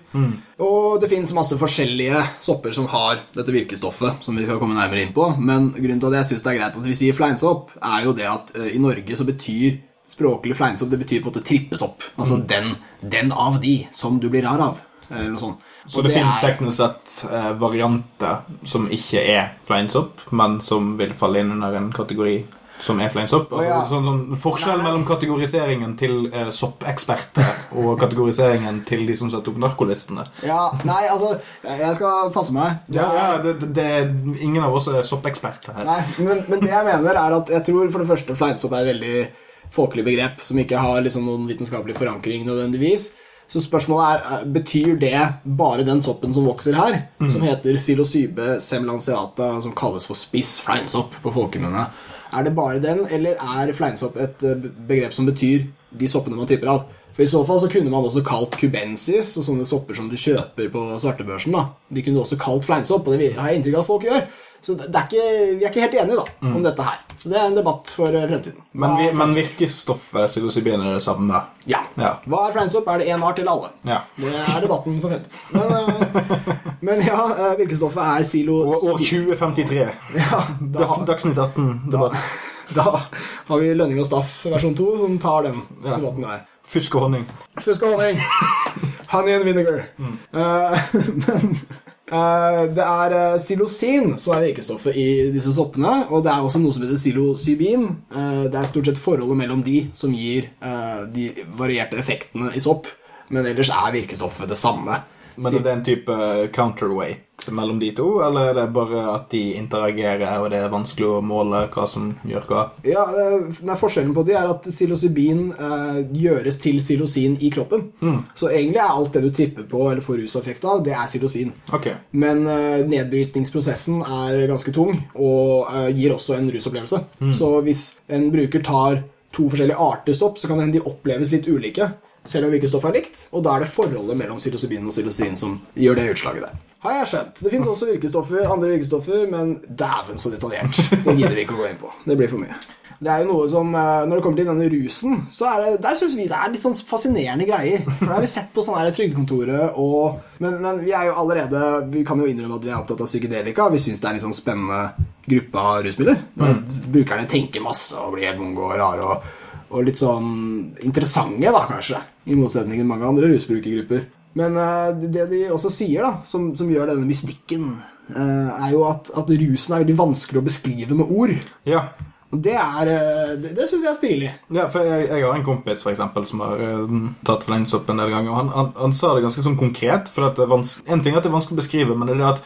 Og det fins masse forskjellige sopper som har dette virkestoffet, som vi skal komme nærmere inn på. Men grunnen til at jeg syns det er greit at vi sier fleinsopp, er jo det at eh, i Norge så betyr språklig fleinsopp det betyr på en måte trippesopp. Altså den, den av de som du blir rar av. Eller noe sånt. Så det, det, finnes er- teknisk sett eh, varianter som ikke er fleinsopp, men som vil falle inn under en kategori som er fleinsopp. Altså, ja. sånn, sånn, forskjell Nei. mellom kategoriseringen til eh, soppeksperter og kategoriseringen til de som setter opp narkolistene. Ja, nei, altså Jeg skal passe meg. Ja, ja det, det, det, ingen av oss er soppeksperter her. Nei, men, men det jeg mener er at jeg tror for det første fleinsopp er et veldig folkelig begrep som ikke har liksom noen vitenskapelig forankring nødvendigvis. Så spørsmålet er, eh, betyr det bare den soppen som vokser her, som heter silosybe semlanceata, som kalles for spiss fleinsopp på folkemunne? Er det bare den, eller er fleinsopp et eh, begrep som betyr de soppene man tripper av? For I så fall så kunne man også kalt cubensis og sånne sopper som du kjøper på svartebørsen. da. De kunne også kalt fleinsopp, og det har jeg inntrykk av at folk gjør. Så det er ikke, vi er ikke helt enige da, om dette her. Så det er en debatt for eh, fremtiden. Men, vi, men virker stoffet psilocybin det samme? Ja. Ja. Hva er fleinsopp? Er det én art eller alle? Ja. Det er debatten for fremtiden. Men, eh, men ja, eh, virkestoffet er silo... År 2053. Ja, da, Dags, Dagsnytt 18. da, da har vi Lønning og Staff versjon 2 som tar den Ja. debatten der. Fusk og honning. Fusk og honning. Honey and vinegar. Eh, men eh, det er silosin psilosin som er virkestoffet i disse soppene. Og det er også noe som heter psilocybin. Eh, det er stort sett forholdet mellom de som gir eh, de varierte effektene i sopp. Men ellers er virkestoffet det samme. Men det er en type counterweight mellom de to, eller er det bare at de interagerer, og det er vanskelig å måle hva som gjør hva? Ja, nei, Forskjellen på de er at psilocybin eh, gjøres til psilocin i kroppen. Så egentlig er alt det du tripper på eller får ruseffekt av, det er psilocin. Okay. Men eh, nedbrytningsprosessen er ganske tung og eh, gir også en rusopplevelse. Så hvis en bruker tar to forskjellige arter sopp, så kan det hende de oppleves litt ulike. Selv om virkestoffet er likt. Og da er det forholdet mellom psilocybin og psilocin som gjør det utslaget der. Har jeg skjønt. Det finnes også virkestoffer, andre virkestoffer, men dæven så detaljert. Det gidder vi ikke å gå inn på. Det blir for mye. Det er jo noe som, eh, Når det kommer til denne rusen, så er det, der syns vi det er litt sånn fascinerende greier. For det har vi sett på sånn her Trygdekontoret og men, men vi er jo allerede Vi kan jo innrømme at vi er opptatt av psykedelika. Vi syns det er en litt sånn spennende gruppe av rusmidler. Mm. Brukerne tenker masse og blir helt mongo og rare og, og litt sånn interessante, da, kanskje. I motsetning til mange andre rusbrukergrupper. Men eh, det de også sier, da, som, som gjør denne mystikken, eh, er jo at, at rusen er veldig vanskelig å beskrive med ord. Ja. Det er eh, Det, det syns jeg er stilig. Ja, for jeg, jeg har en kompis for eksempel, som har uh, tatt fleinsopp en del ganger. og Han, han, han sa det ganske sånn konkret. for En ting er at det er vanskelig å beskrive, men det er det at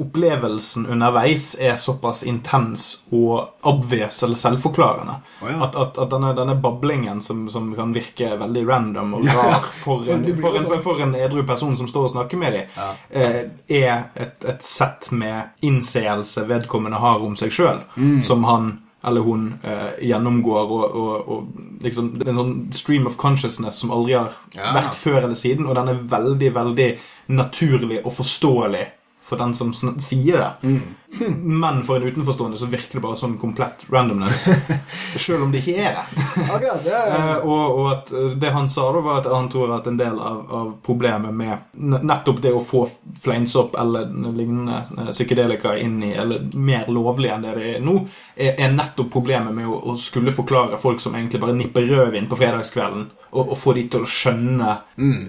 opplevelsen underveis er såpass intens og obvious eller selvforklarende. oh, ja. At, at, at denne, denne bablingen som, som kan virke veldig random og rar for for en, for en, sånn. for en edru person som står og snakker med dem, Ja. eh, er et, et sett med innseelse vedkommende har om seg sjøl, Mm. som han eller hun eh, gjennomgår og, og, og liksom, Det er en sånn stream of consciousness som aldri har Ja. vært før eller siden, og den er veldig, veldig naturlig og forståelig for den som sier det. Mm. Men for en utenforstående så virker det bare som komplett randomness. Selv om det ikke er det. Akkurat. ja, ja. Eh, og, og at eh, det han sa da var at han tror at en del av, av problemet med nettopp det å få fleinsopp eller lignende eh, psykedelika inn i, eller mer lovlig enn det det er nå, er, er nettopp problemet med å, å skulle forklare folk som egentlig bare nipper rødvin på fredagskvelden, og, og få de til å skjønne mm.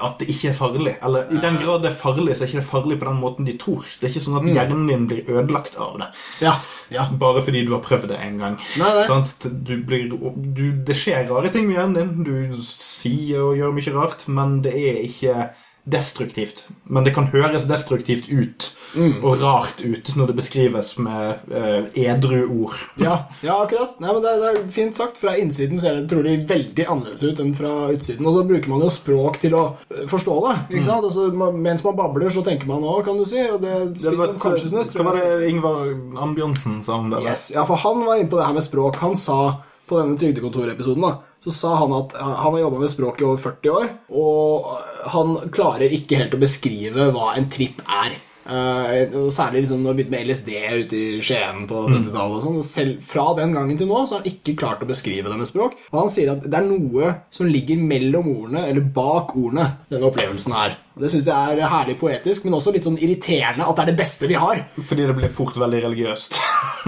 at det ikke er farlig. Eller i den grad det er farlig, så er det ikke farlig på den måten de tror. Det er ikke sånn at hjernen din blir ødelagt av det. ja. ja. Bare fordi du har prøvd det en gang. Nei, nei. Sant? Du blir, du, det skjer rare ting med hjernen din. Du sier og gjør mye rart, men det er ikke destruktivt. Men det kan høres destruktivt ut Mm. og rart ut når det beskrives med uh, edru ord. Ja, ja, akkurat. Nei, men det, det er fint sagt. Fra innsiden ser det trolig veldig annerledes ut enn fra utsiden. Og så bruker man jo språk til å eh, forstå det. ikke sant? Altså, man, mens man babler, så tenker man òg, kan du si. Og det Det spiller om consciousness. hva var det Ingvar Ambjonsen sa om det? Yes, ja, for han var inne på det her med språk. Han sa på denne Trygdekontorepisoden da, så sa han at han har jobba med språk i over 40 år, og han klarer ikke helt å beskrive hva en tripp er. Og særlig liksom, når vi begynte med LSD ute i Skien på 70-tallet. og sånn, Selv fra den gangen til nå så har han ikke klart å beskrive det med språk. Og han sier at det er noe som ligger mellom ordene, eller bak ordene, denne opplevelsen her. Og Det syns jeg er herlig poetisk, men også litt sånn irriterende at det er det beste vi har. Fordi det blir fort veldig religiøst.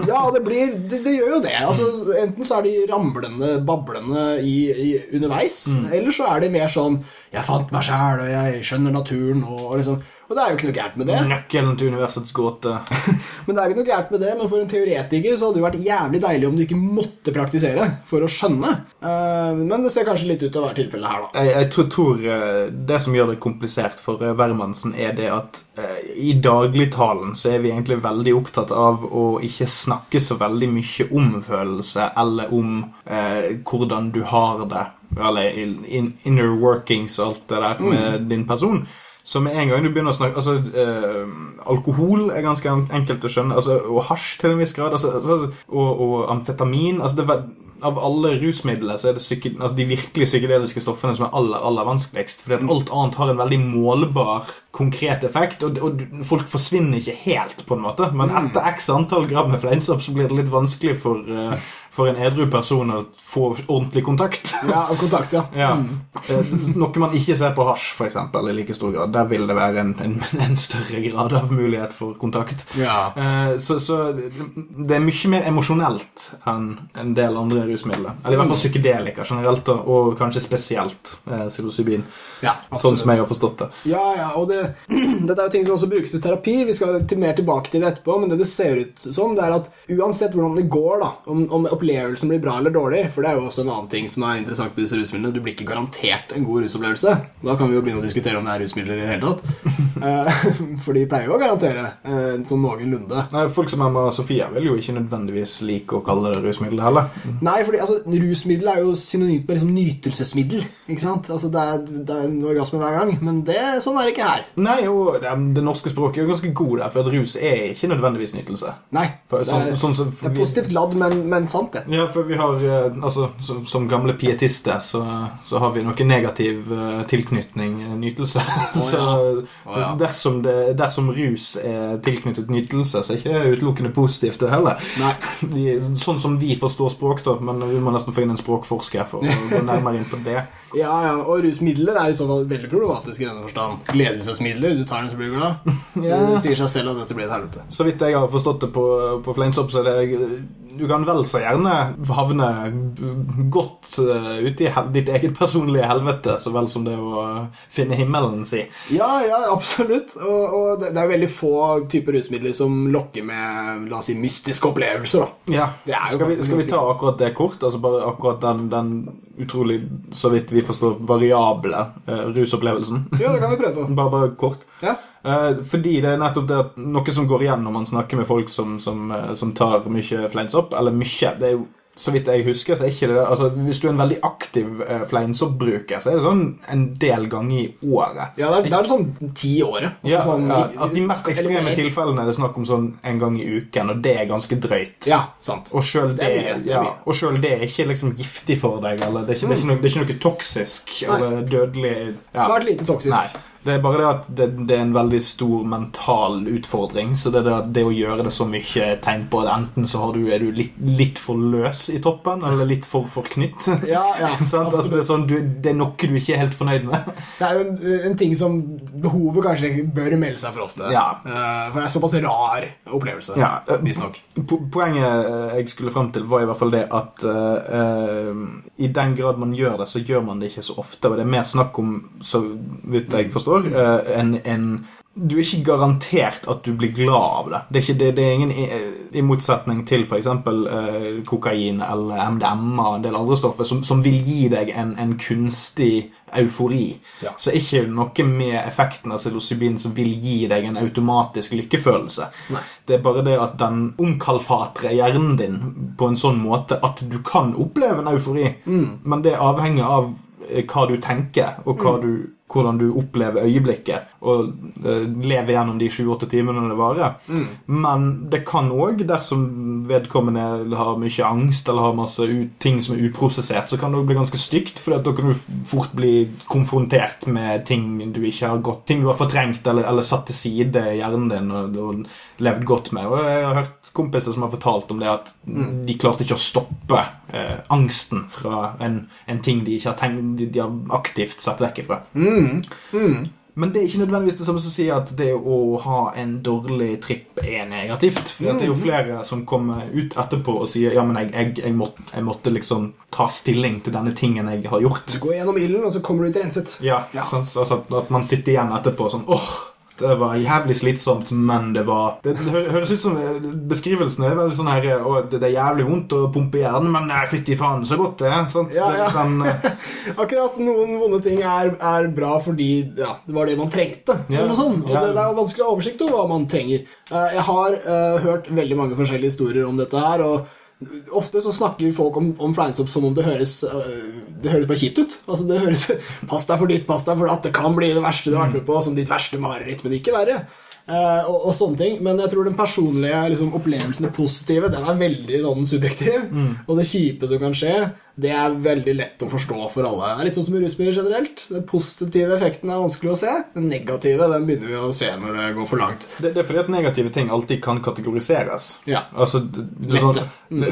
Ja, det blir Det, det gjør jo det. Altså, enten så er de ramblende, bablende i, i, underveis, eller så er det mer sånn 'Jeg fant meg sjæl, og jeg skjønner naturen', og, og liksom Og det er jo ikke noe gærent med det. Nøkkelen til universets gåte. Men det er ikke noe gærent med det, men for en teoretiker så hadde det vært jævlig deilig om du ikke måtte praktisere for å skjønne. Eh, men det ser kanskje litt ut til å være tilfellet her, da. Jeg, jeg tror, tror eh, det som gjør det komplisert for eh, hvermannsen, er det at eh, i dagligtalen så er vi egentlig veldig opptatt av å ikke snakke så veldig mye om følelse, eller om eh, hvordan du har det, eller in, inner workings og alt det der med din person. Så med en gang du begynner å snakke Altså, eh, alkohol er ganske enkelt å skjønne, altså, og hasj til en viss grad, altså, altså, og, og amfetamin altså det, Av alle rusmidler så er det psyke, altså de virkelig psykedeliske stoffene som er aller aller vanskeligst. Fordi at alt annet har en veldig målbar, konkret effekt, og, og folk forsvinner ikke helt, på en måte. Men etter x antall gram med fleinsopp så blir det litt vanskelig for, eh, for en edru person å få ordentlig kontakt. Ja, kontakt, ja. Ja. Mm. Noe man ikke ser på hasj, eksempel, i like stor grad. Der vil det være en, en, en større grad av mulighet for kontakt. Ja. Eh, Så, så det er mye mer emosjonelt enn en del andre rusmidler. Eller i hvert fall psykedelika generelt, og, og kanskje spesielt eh, psilocybin. Ja, Sånn som jeg har forstått det. Ja, ja, og det, dette er jo ting som også brukes i terapi. Vi skal til mer tilbake til det etterpå, men det det ser ut som, det er at uansett hvordan det går, da, om, om opplevelsen blir bra eller dårlig, for det er jo også en annen ting som er interessant med disse rusmidlene, du blir ikke garantert en god rusopplevelse. Da kan vi jo begynne å diskutere om det er rusmidler i det hele tatt. Eh, For de pleier jo å garantere eh, sånn noenlunde. Nei, folk som er med Sofia vil jo ikke nødvendigvis like å kalle det rusmiddel heller. Nei, fordi altså, rusmiddel er jo synonymt med liksom, nytelsesmiddel. Ikke sant? Altså, det, er, det er en orgasme hver gang, men det, sånn er det ikke her. Nei, og det, det norske språket er jo ganske god der, for at rus er ikke nødvendigvis nytelse. Nei, For, det sånn, er, sånn, for, det er positivt ladd, men, men sant, det. Ja, for vi har eh, Altså, som, som gamle pietister så, så har vi noe negativ eh, tilknytning eh, nytelse. så oh, ja. dersom, det, dersom rus er tilknyttet nytelse, så er ikke det utelukkende positivt, det heller. Vi, sånn som vi forstår språk, da, men vi må nesten få inn en språkforsker for å gå nærmere inn på det. Ja, ja, og rusmidler er i så fall veldig problematisk i denne forstand. Ledelsesmidler, du tar den så blir du glad. Ja. Det sier seg selv at dette blir et helvete. Så vidt jeg har forstått det på, på Fleinsopp, så er det Du kan vel så gjerne havne godt uh, ute i ditt eget personlige helvete, så vel som det å finne himmelen, si. Ja, ja, absolutt. Og, og det det er veldig få typer rusmidler som lokker med la oss si, mystiske opplevelser. da. Ja, skal vi, skal vi ta akkurat det kort? Altså bare akkurat den, den utrolig, så vidt vi forstår, variable uh, rusopplevelsen. Ja, det kan vi prøve på. bare, bare kort. Ja. Eh, fordi det er nettopp det at noe som går igjen når man snakker med folk som, som, eh, som tar mye fleinsopp, eller mye det er jo så vidt jeg husker, så er ikke det det. Altså, Hvis du er en veldig aktiv uh, fleinsoppbruker, så er det sånn en del ganger i året. Ja, det er, det er sånn ti i året. Altså, Ja, sånn, ja, at De mest ekstreme tilfellene er det snakk om sånn en gang i uken, og det er ganske drøyt. Ja, sant. Og sjøl Det det, det ja, det er ikke liksom giftig for deg. Eller det, er ikke, det, er ikke noe, det er ikke noe toksisk Nei. eller dødelig. Ja. Svært lite toksisk. Nei. Det er bare det at det, det er en veldig stor mental utfordring. Så det, det, det å gjøre det så mye tegn på at enten så har du, er du litt, litt for løs i toppen, eller litt for forknytt. Ja, ja, altså, det, er sånn, du, det er noe du ikke er helt fornøyd med. Det er jo en, en ting som behovet kanskje bør melde seg for ofte. Ja. Eh, for det er såpass rar opplevelse, Ja, eh, visstnok. Poenget eh, jeg skulle frem til, var i hvert fall det at uh, i den grad man gjør det, så gjør man det ikke så ofte. Og det er mer snakk om, så vidt jeg forstår, eh, en, en du er ikke garantert at du blir glad av det. Det er, ikke, det, det er ingen i, i motsetning til f.eks. Eh, kokain eller MDMA og en del andre stoffer som, som vil gi deg en, en kunstig eufori. Ja. Så ikke noe med effekten av psilocybin som vil gi deg en automatisk lykkefølelse. Nei. Det er bare det at den omkalfatrer hjernen din på en sånn måte at du kan oppleve en eufori, Mm. men det avhenger av eh, hva du tenker, og hva du hvordan du opplever øyeblikket, og uh, lever gjennom de sju-åtte timene det varer. Men det kan òg, dersom vedkommende har mye angst eller har masse ting som er uprosessert, så kan det bli ganske stygt, for da kan du fort bli konfrontert med ting du ikke har gått Ting du har fortrengt eller, eller satt til side i hjernen din og, og levd godt med. Og jeg har hørt kompiser som har fortalt om det at de klarte ikke å stoppe eh, angsten fra en, en ting de ikke har tenkt de, de har aktivt satt vekk ifra. Men det er ikke nødvendigvis det samme som å si at det å ha en dårlig tripp er negativt. For det er jo flere som kommer ut etterpå og sier ja, men jeg, jeg, jeg, måtte, jeg måtte liksom ta stilling til denne tingen jeg har gjort. Du går gjennom ilden, og så kommer du ut renset. Ja, Ja. Sånn, altså at man sitter igjen etterpå sånn åh, det var jævlig slitsomt, men det var Det, det høres ut som eh, beskrivelsen er veldig sånn her Og det, det er jævlig vondt å pumpe hjernen, men nei, fytti faen, så godt det er. Sant? Ja, ja. Den, eh, Akkurat noen vonde ting er, er bra fordi ja, det var det man trengte. Ja. Og ja. det, det er jo vanskelig å ha oversikt over hva man trenger. Eh, jeg har uh, hørt veldig mange forskjellige historier om dette her. og Ofte så snakker folk om, om fleinsopp som om det høres eh, Det høres bare kjipt ut. Altså det høres Pass deg for ditt, pass deg for at Det kan bli det verste du har vært med på, som ditt verste mareritt, men ikke verre. Uh, og, og sånne ting Men jeg tror den personlige liksom, opplevelsen, det positive, den er veldig sånn subjektiv. Og det kjipe som kan skje, det er veldig lett å forstå for alle. Det er litt sånn som rusmidler generelt. Den positive effekten er vanskelig å se. Den negative den begynner vi å se når det går for langt. det, det er fordi at negative ting alltid kan kategoriseres. Ja. Altså, du, du, sånn,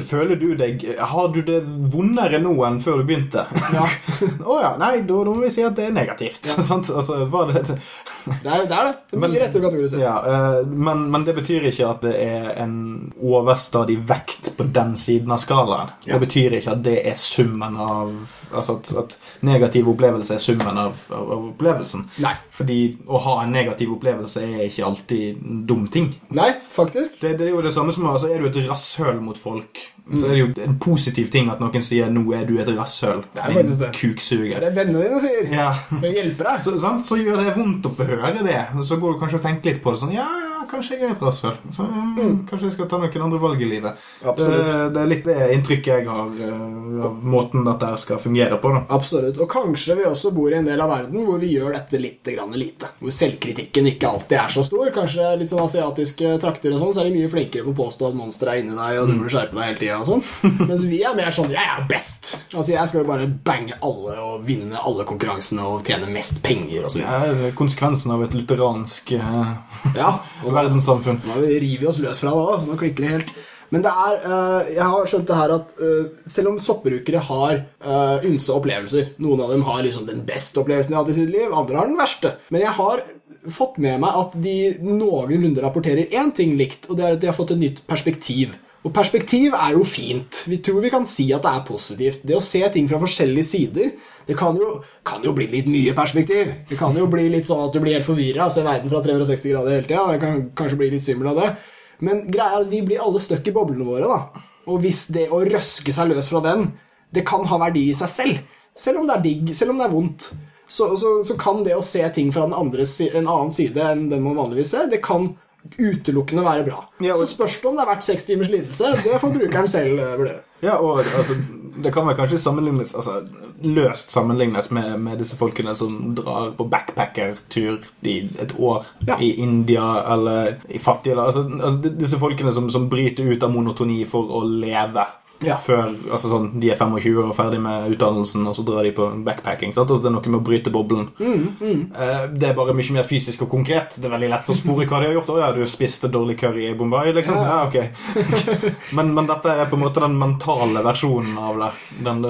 Føler du deg Har du det vondere nå enn før du begynte? Ja. Å ja. Nei, da, må vi si at det er negativt. Sant? Altså, var det, Det er det. er det. Det rett å kategorisere. ja, eh, men, men det betyr ikke at det er en overstadig vekt på den siden av skalaen. Ja. Det betyr ikke at det er summen av Altså at, at negativ opplevelse er summen av, av, av opplevelsen. Nei. Fordi å ha en negativ opplevelse er ikke alltid en dum ting. Nei, faktisk. Det, det er jo det samme som altså, Er du et rasshøl mot folk, så er det jo en positiv ting at noen sier 'nå er du et rasshøl'. Det det. Din kuksuger. Det er det vennene dine sier. Ja. For å hjelpe deg. Så, sant? så gjør det vondt å få høre det. Så går du kanskje og tenker litt på det. Sånn, ja, ja, kanskje jeg er et rasshøl. Så, mm, Kanskje jeg skal ta noen andre valg i livet. Absolutt. Det, det er litt det inntrykket jeg har eh, av måten dette skal fungere på. da. Absolutt. Og kanskje vi også bor i en del av verden hvor vi gjør dette litt grann lite. Hvor selvkritikken ikke alltid er så stor. Kanskje litt sånn asiatiske trakter og sånn, så er de mye flinkere på å påstå at monsteret er inni deg, og du burde skjerpe deg hele tida og sånn. Mens vi er mer sånn 'jeg er best'. Altså Jeg skal jo bare bange alle og vinne alle konkurransene og tjene mest penger og sånn. Er konsekvensen av et lutheransk uh, Ja, og verdenssamfunn. Nå river vi oss løs fra det òg, så nå klikker det helt. Men det er, uh, jeg har skjønt det her at uh, selv om soppbrukere har uh, ymse opplevelser Noen av dem har liksom den beste opplevelsen de har hatt i sitt liv, andre har den verste. Men jeg har fått med meg at de noenlunde rapporterer én ting likt, og det er at de har fått et nytt perspektiv. Og perspektiv er jo fint. Vi tror vi kan si at det er positivt. Det å se ting fra forskjellige sider, det kan jo, kan jo bli litt mye perspektiv. Det kan jo bli litt sånn at du blir helt forvirra, ser verden fra 360 grader hele tida. Det kan kanskje bli litt svimmel av det. Men greia er at vi blir alle stuck i boblene våre, da. Og hvis det å røske seg løs fra den, det kan ha verdi i seg selv. Selv om det er digg, selv om det er vondt. Så, så, så kan det å se ting fra den andre, en annen side enn den man vanligvis ser, det kan utelukkende være bra. Ja, og- Så spørs det om det er verdt seks timers lidelse. Det får brukeren selv eh, vurdere. Ja, og altså, det kan vel kanskje sammenlignes altså, løst sammenlignes med, med disse folkene som drar på backpackertur i et år Ja. i India eller i fattige land. Altså, altså, disse folkene som, som bryter ut av monotoni for å leve. Ja. Før altså sånn, de er 25 og ferdig med utdannelsen, og så drar de på backpacking. Sant? Altså, det er noe med å bryte boblen. Eh, det er bare mye mer fysisk og konkret. Det er veldig lett å spore hva de har gjort. Å ja, du spiste dårlig curry i Bombay, liksom. Ja, ok. men, men dette er på en måte den mentale versjonen av det. Den,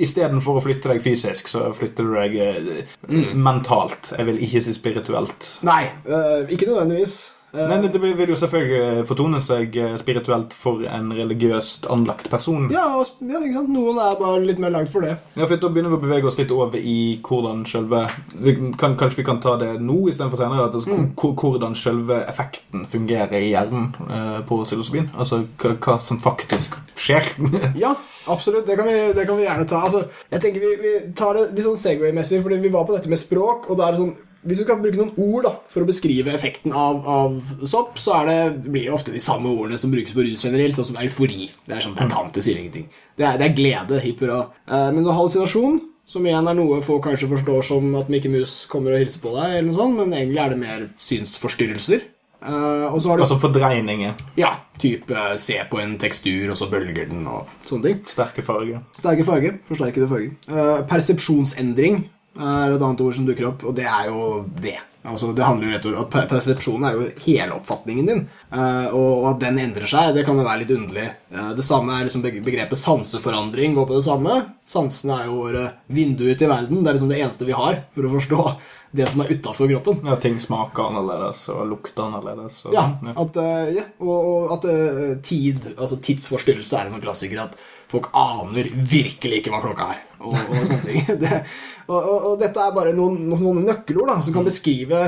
Istedenfor å flytte deg fysisk, så flytter du deg eh, mentalt. Jeg vil ikke si spirituelt. Nei, eh, ikke nødvendigvis. Eh, Men det vil jo selvfølgelig fortone seg eh, spirituelt for en religiøst anlagt person. ja, ja, ikke sant? Noen er bare litt mer lagd for det. Ja, for Da begynner vi å bevege oss litt over i hvordan selve vi kan, Kanskje vi kan ta det nå istedenfor senere. At altså, mm. Hvordan selve effekten fungerer i hjernen eh, på psilocybin. Altså hva som faktisk skjer. Ja, absolutt. Det kan vi, det kan vi gjerne ta. Altså, jeg tenker Vi, vi tar det litt sånn Segway-messig, fordi vi var på dette med språk. og da er det sånn hvis du skal bruke noen ord da, for å beskrive effekten av, av sopp, så er det, blir det ofte de samme ordene som brukes på rus generelt, sånn som eufori. Det er sånn, at tante sier ingenting. Det er, det er glede, hipp hurra. Eh, men hallusinasjon Som igjen er noe folk kanskje forstår som at Mickey Mouse kommer og hilser på deg, eller noe sånt, men egentlig er det mer synsforstyrrelser. Uh, og så har du Altså fordreininger. ja, type eh, se på en tekstur, og så bølger den, og sånne ting. Sterke farger. Sterke farger. Forsterkede farger. Uh, persepsjonsendring er et annet ord som dukker opp, og det er jo det. Altså, det handler jo rett og slett per- Persepsjonen er jo hele oppfatningen din, eh, og, at den endrer seg, det kan jo være litt underlig. Eh, det samme er liksom begrepet sanseforandring går på det samme. Sansene er jo våre vinduer til verden. Det er liksom det eneste vi har for å forstå det som er utafor kroppen. Ja, ting smaker annerledes og lukter annerledes. Og, Ja, at, eh, ja, og, og at tid, altså tidsforstyrrelse er en sånn klassiker at folk aner virkelig ikke hva klokka er. Og, og sånne ting. Det, og, og, dette er bare noen, noen nøkkelord da, som kan beskrive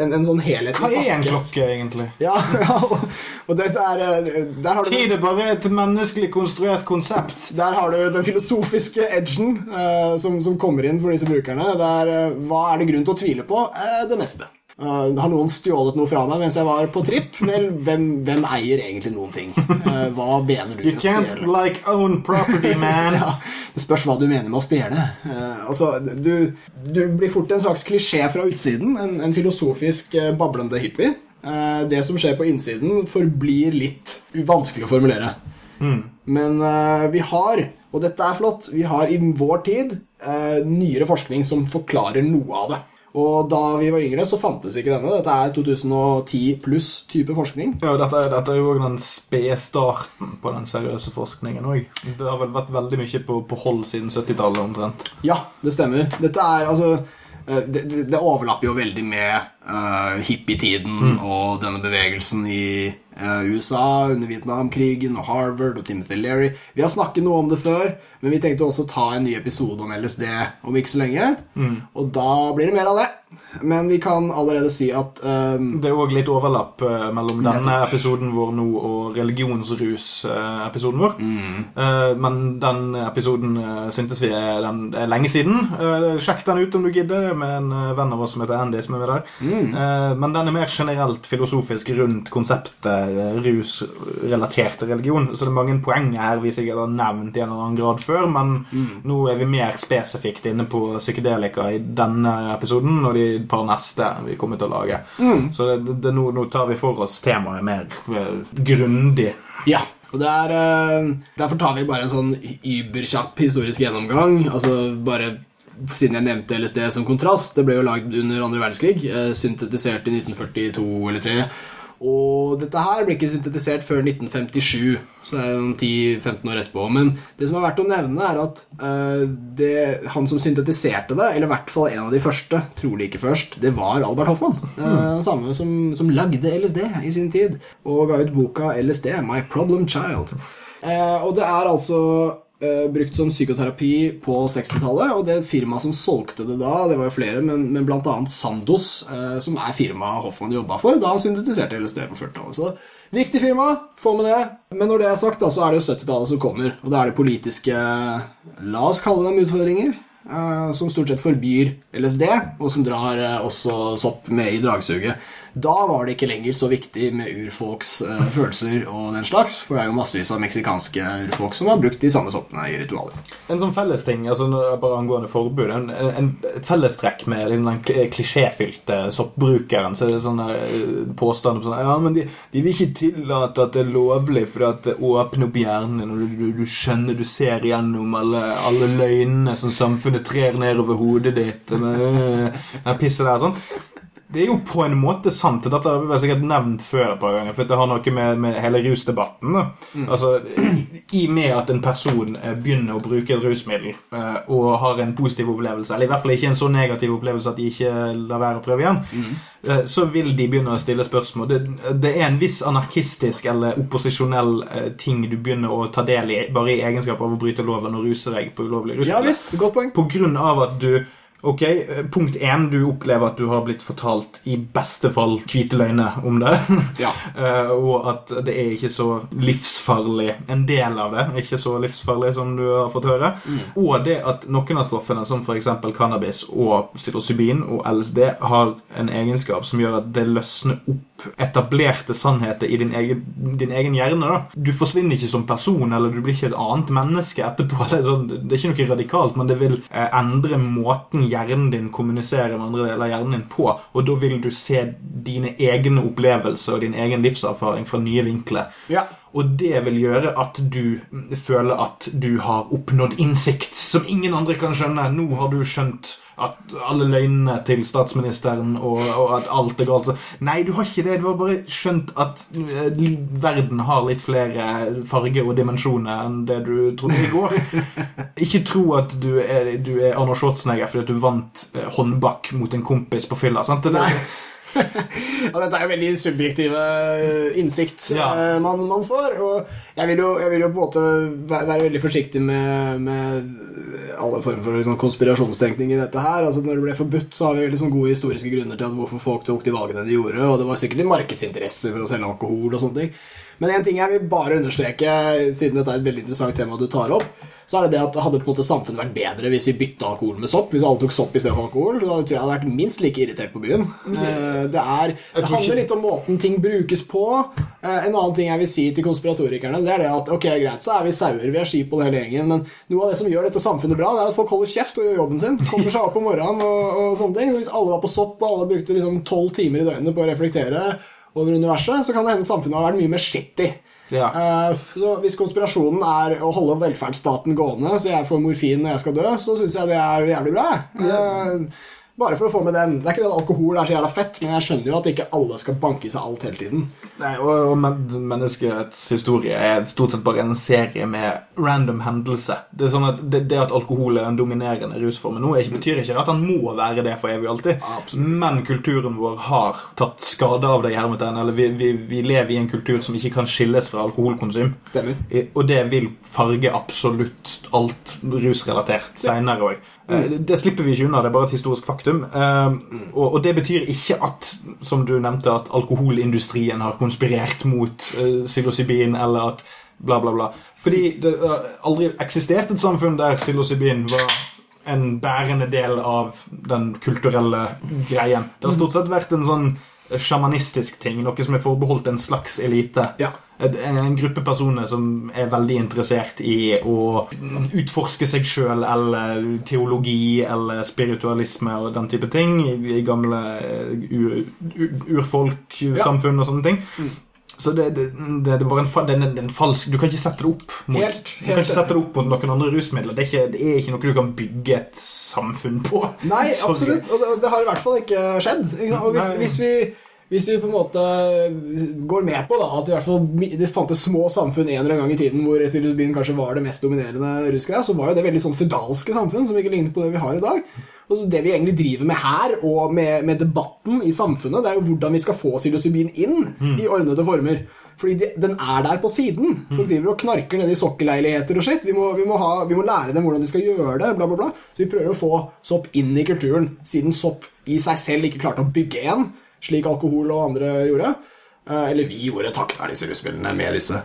en, en sånn helhetlig Hva er en klokke, egentlig? Ja, ja og, og dette er eh, Der har du Tid er bare et menneskelig konstruert konsept. Der har du den filosofiske edgen uh, som, som kommer inn for disse brukerne. Det er, eh, hva er det grunn til å tvile på? Uh, det meste. Eh, har noen stjålet noe fra meg mens jeg var på tripp? Vel, hvem, hvem eier egentlig noen ting? Uh, hva mener du You med å can't stjele? like own property, man. Ja, det spørs hva du mener med å stjele. Uh, altså, du, du blir fort en slags klisjé fra utsiden. En, en filosofisk bablende hippie. Det som skjer på innsiden, forblir litt vanskelig å formulere. Men eh, vi har, og dette er flott, vi har i vår tid nyere forskning som forklarer noe av det. Og da vi var yngre, så fantes ikke denne. Dette er 2010 pluss type forskning. Ja, dette, dette er jo den spede starten på den seriøse forskningen òg. Det har vel vært veldig mye på, på hold siden 70-tallet omtrent. Ja, det stemmer. Dette er altså eh, det, det, overlapper jo veldig med uh, hippietiden og denne bevegelsen i USA under Vietnamkrigen og Harvard og Timothy Leary. Vi har snakket noe om det før, men vi tenkte også ta en ny episode om LSD om ikke så lenge. Og da blir det mer av det. Men vi kan allerede si at um, Det er òg litt overlapp uh, mellom denne episoden vår nå og religionsrus-episoden vår. Eh, men den episoden eh, syntes vi er, den, er lenge siden. Sjekk den ut om du gidder. Er med en venn av oss som heter Andy, som er med der. Eh, men den er mer generelt filosofisk rundt konseptet rusrelatert til religion. Så det er mange poeng her vi sikkert har nevnt i en eller annen grad før, men nå er vi mer spesifikt inne på psykedelika i denne episoden og de par neste vi kommer til å lage. Så det, det, nå, nå tar vi for oss temaet mer eh, grundig. Ja. Og det er, eh, derfor tar vi bare en sånn überkjapp historisk gjennomgang. Altså bare siden jeg nevnte LSD som kontrast. Det ble jo lagd under andre verdenskrig. eh, Syntetisert i 1942 eller 3. Og dette her ble ikke syntetisert før 1957, så det er jo 10-15 år etterpå. Men det som er verdt å nevne, er at uh, det, han som syntetiserte det, eller i hvert fall en av de første, trolig ikke først, det var Albert Hoffmann. Den samme som, som lagde LSD i sin tid, og ga ut boka LSD, My Problem Child. Uh, og det er altså eh, brukt som psykoterapi på 60-tallet, og det firmaet som solgte det da, det var jo flere, men, men annet Sandos, uh, som er firmaet Hoffmann jobba for da han syntetiserte LSD på 40-tallet. Så viktig firma, få med det. Men når det er sagt, da, så er det jo 70-tallet som kommer, og da er det politiske, la oss kalle dem utfordringer, Uh, som stort sett forbyr LSD, og som drar også sopp med i dragsuget. Da var det ikke lenger så viktig med urfolks eh, følelser og den slags, for det er jo massevis av meksikanske urfolk som har brukt de samme soppene i ritualer. En sånn fellesting, altså nå- bare angående forbud en, en, Et fellestrekk med den kl- klisjéfylte soppbrukeren Så er det sånne eh, påstander på sånn Ja, men de, de vil ikke tillate at det er lovlig for at det åpner opp hjernen og du, du, du skjønner, du ser gjennom alle, alle løgnene som samfunnet trer ned over hodet ditt. Den pisset der sånn det er jo på en måte sant. Dette har vel sikkert nevnt før et par ganger. For det har noe med, med hele rusdebatten mm. Altså, I og med at en person eh, begynner å bruke et rusmiddel eh, og har en positiv opplevelse, eller i hvert fall ikke en så negativ opplevelse at de ikke lar være å prøve igjen, mm. så vil de begynne å stille spørsmål. Det, det er en viss anarkistisk eller opposisjonell eh, ting du begynner å ta del i bare i egenskap av å bryte loven og ruse deg på ulovlig rusmiddel. Ja visst, godt poeng. På grunn av at du Ok, eh, Punkt én, du opplever at du har blitt fortalt i beste fall hvite løgner om det. Ja. Eh, og at det er ikke så livsfarlig. En del av det er ikke så livsfarlig som du har fått høre. Og det at noen av stoffene, som f.eks. cannabis og psilocybin og LSD, har en egenskap som gjør at det løsner opp etablerte sannheter i din egen, din egen hjerne. da. Du forsvinner ikke som person, eller du blir ikke et annet menneske etterpå. Det er, sånn, det er ikke noe radikalt, men det vil eh, endre måten hjernen din kommuniserer med andre deler av hjernen din på. Og da vil du se dine egne opplevelser og din egen livserfaring fra nye vinkler. Ja. Og det vil gjøre at du føler at du har oppnådd innsikt som ingen andre kan skjønne. Nå har du skjønt at alle løgnene til statsministeren og, og at alt er galt. Nei, du har ikke det. Du har bare skjønt at eh, verden har litt flere farger og dimensjoner enn det du trodde i går. Ikke tro at du er, du er Arnold Schwarzenegger fordi du vant eh, håndbak mot en kompis på fylla. Sant? Det, Nei. Ja, dette er jo veldig subjektive eh, innsikt Ja. eh, man, man får. Og jeg vil, jo, jeg vil jo på en måte være, være veldig forsiktig med, med alle former for liksom, konspirasjonstenkning i dette her. Altså Når det ble forbudt, så har vi veldig sånn gode historiske grunner til at hvorfor folk tok de valgene de gjorde, og det var sikkert en markedsinteresse for å selge alkohol og sånne ting. Men en ting jeg vil bare understreke, siden dette er et veldig interessant tema du tar opp, så er det det at hadde på en måte samfunnet vært bedre hvis vi bytta alkohol med sopp. Hvis alle tok sopp istedenfor alkohol, da tror jeg jeg hadde vært minst like irritert på byen. Eh, Det, er, det handler litt om måten ting brukes på. Eh, En annen ting jeg vil si til konspiratorikerne, det er det at ok, greit, så er vi sauer, vi er skip og hele gjengen, men noe av det som gjør dette samfunnet bra, det er at folk holder kjeft og gjør jobben sin. Kommer seg opp om morgenen og, og sånne ting. Hvis alle var på sopp og alle brukte liksom tolv timer i døgnet på å reflektere over universet, så kan det hende samfunnet har vært mye mer shitty. Ja. Uh, så Hvis konspirasjonen er å holde velferdsstaten gående, så jeg får morfin når jeg skal dø, så syns jeg det er jævlig bra. jeg. Eh, bare for å få med den. Det er ikke det at alkohol er så jævla fett, men jeg skjønner jo at ikke alle skal banke i seg alt hele tiden. Nei, og, og men, Menneskets historie er stort sett bare en serie med random hendelser. Det er sånn at det, det at alkohol er en dominerende rusform nå, ikke, betyr ikke at han må være det for evig og alltid. Absolutt. Men kulturen vår har tatt skade av det. i hermetegn, eller vi, vi, vi lever i en kultur som ikke kan skilles fra alkoholkonsum. Stemmer. Og det vil farge absolutt alt rusrelatert seinere òg. Det slipper vi ikke unna, det er bare et historisk faktum. Eh, Og, og det betyr ikke at, som du nevnte, at alkoholindustrien har konspirert mot eh, psilocybin, eller at bla, bla, bla. Fordi det har aldri eksistert et samfunn der psilocybin var en bærende del av den kulturelle greien. Det har stort sett vært en sånn sjamanistisk ting, noe som er forbeholdt en slags elite. Ja. En, en gruppe personer som er veldig interessert i å utforske seg sjøl, eller teologi, eller spiritualisme og den type ting i, i gamle urfolksamfunn u- u- urfolksamfunn og sånne ting. Så det, det, det, er bare en, fa- det er en, det er en falsk Du kan ikke sette det opp mot Helt- Du kan ikke sette det opp mot noen andre rusmidler. Det er ikke, det er ikke noe du kan bygge et samfunn på. Nei, absolutt. Og det, det har i hvert fall ikke skjedd. Ikke? Og hvis, hvis, vi, hvis vi på en måte går med på da, at i hvert fall det fantes små samfunn en eller annen gang i tiden hvor psilocybin kanskje var det mest dominerende rusgreia, så var jo det veldig sånn fødalske samfunn som ikke lignet på det vi har i dag. Og så det vi egentlig driver med her, og med, med debatten i samfunnet, det er jo hvordan vi skal få psilocybin inn i ordnede former. Fordi de, den er der på siden. Folk driver og knarker nede i sokkelleiligheter og shit. Vi må, vi, må ha, vi må lære dem hvordan de skal gjøre det. bla bla bla. Så vi prøver å få sopp inn i kulturen, siden sopp i seg selv ikke klarte å bygge en, slik alkohol og andre gjorde. Eh, Eller vi gjorde takket være disse rusmidlene med disse.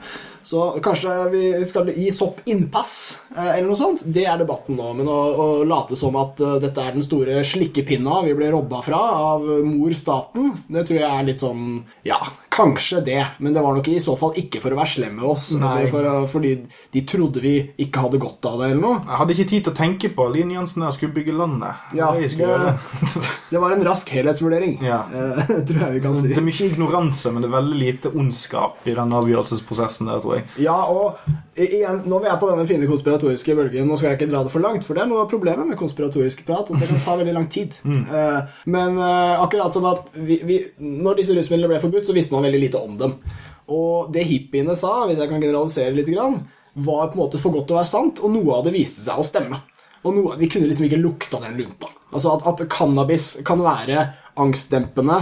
Så kanskje vi skal gi sopp innpass, eh, eller noe sånt. Det er debatten nå. Men å, å late som at eh, dette er den store slikkepinna vi ble robba fra av mor staten, det tror jeg er litt sånn Ja, kanskje det. Men det var nok i så fall ikke for å være slem med oss, for, fordi de trodde vi ikke hadde godt av det, eller noe. Jeg hadde ikke tid til å tenke på Line Jansen der skulle bygge landet. Ja, Det det- Det var en rask helhetsvurdering, Ja. eh, tror jeg vi kan si. Det er mye ignoranse, men det er veldig lite ondskap i den avgjørelsesprosessen der, tror jeg. Ja, og igjen, nå er jeg på denne fine konspiratoriske bølgen. Nå skal jeg ikke dra det for langt, for det er noe av problemet med konspiratorisk prat. At det kan ta veldig lang tid. Mm. men eh, akkurat som at vi, vi, når disse rusmidlene ble forbudt, så visste man veldig lite om dem. Og det hippiene sa, hvis jeg kan generalisere litt, var på en måte for godt til å være sant, og noe av det viste seg å stemme. Og noe, De kunne liksom ikke lukta den lunta. Altså At, at cannabis kan være angstdempende,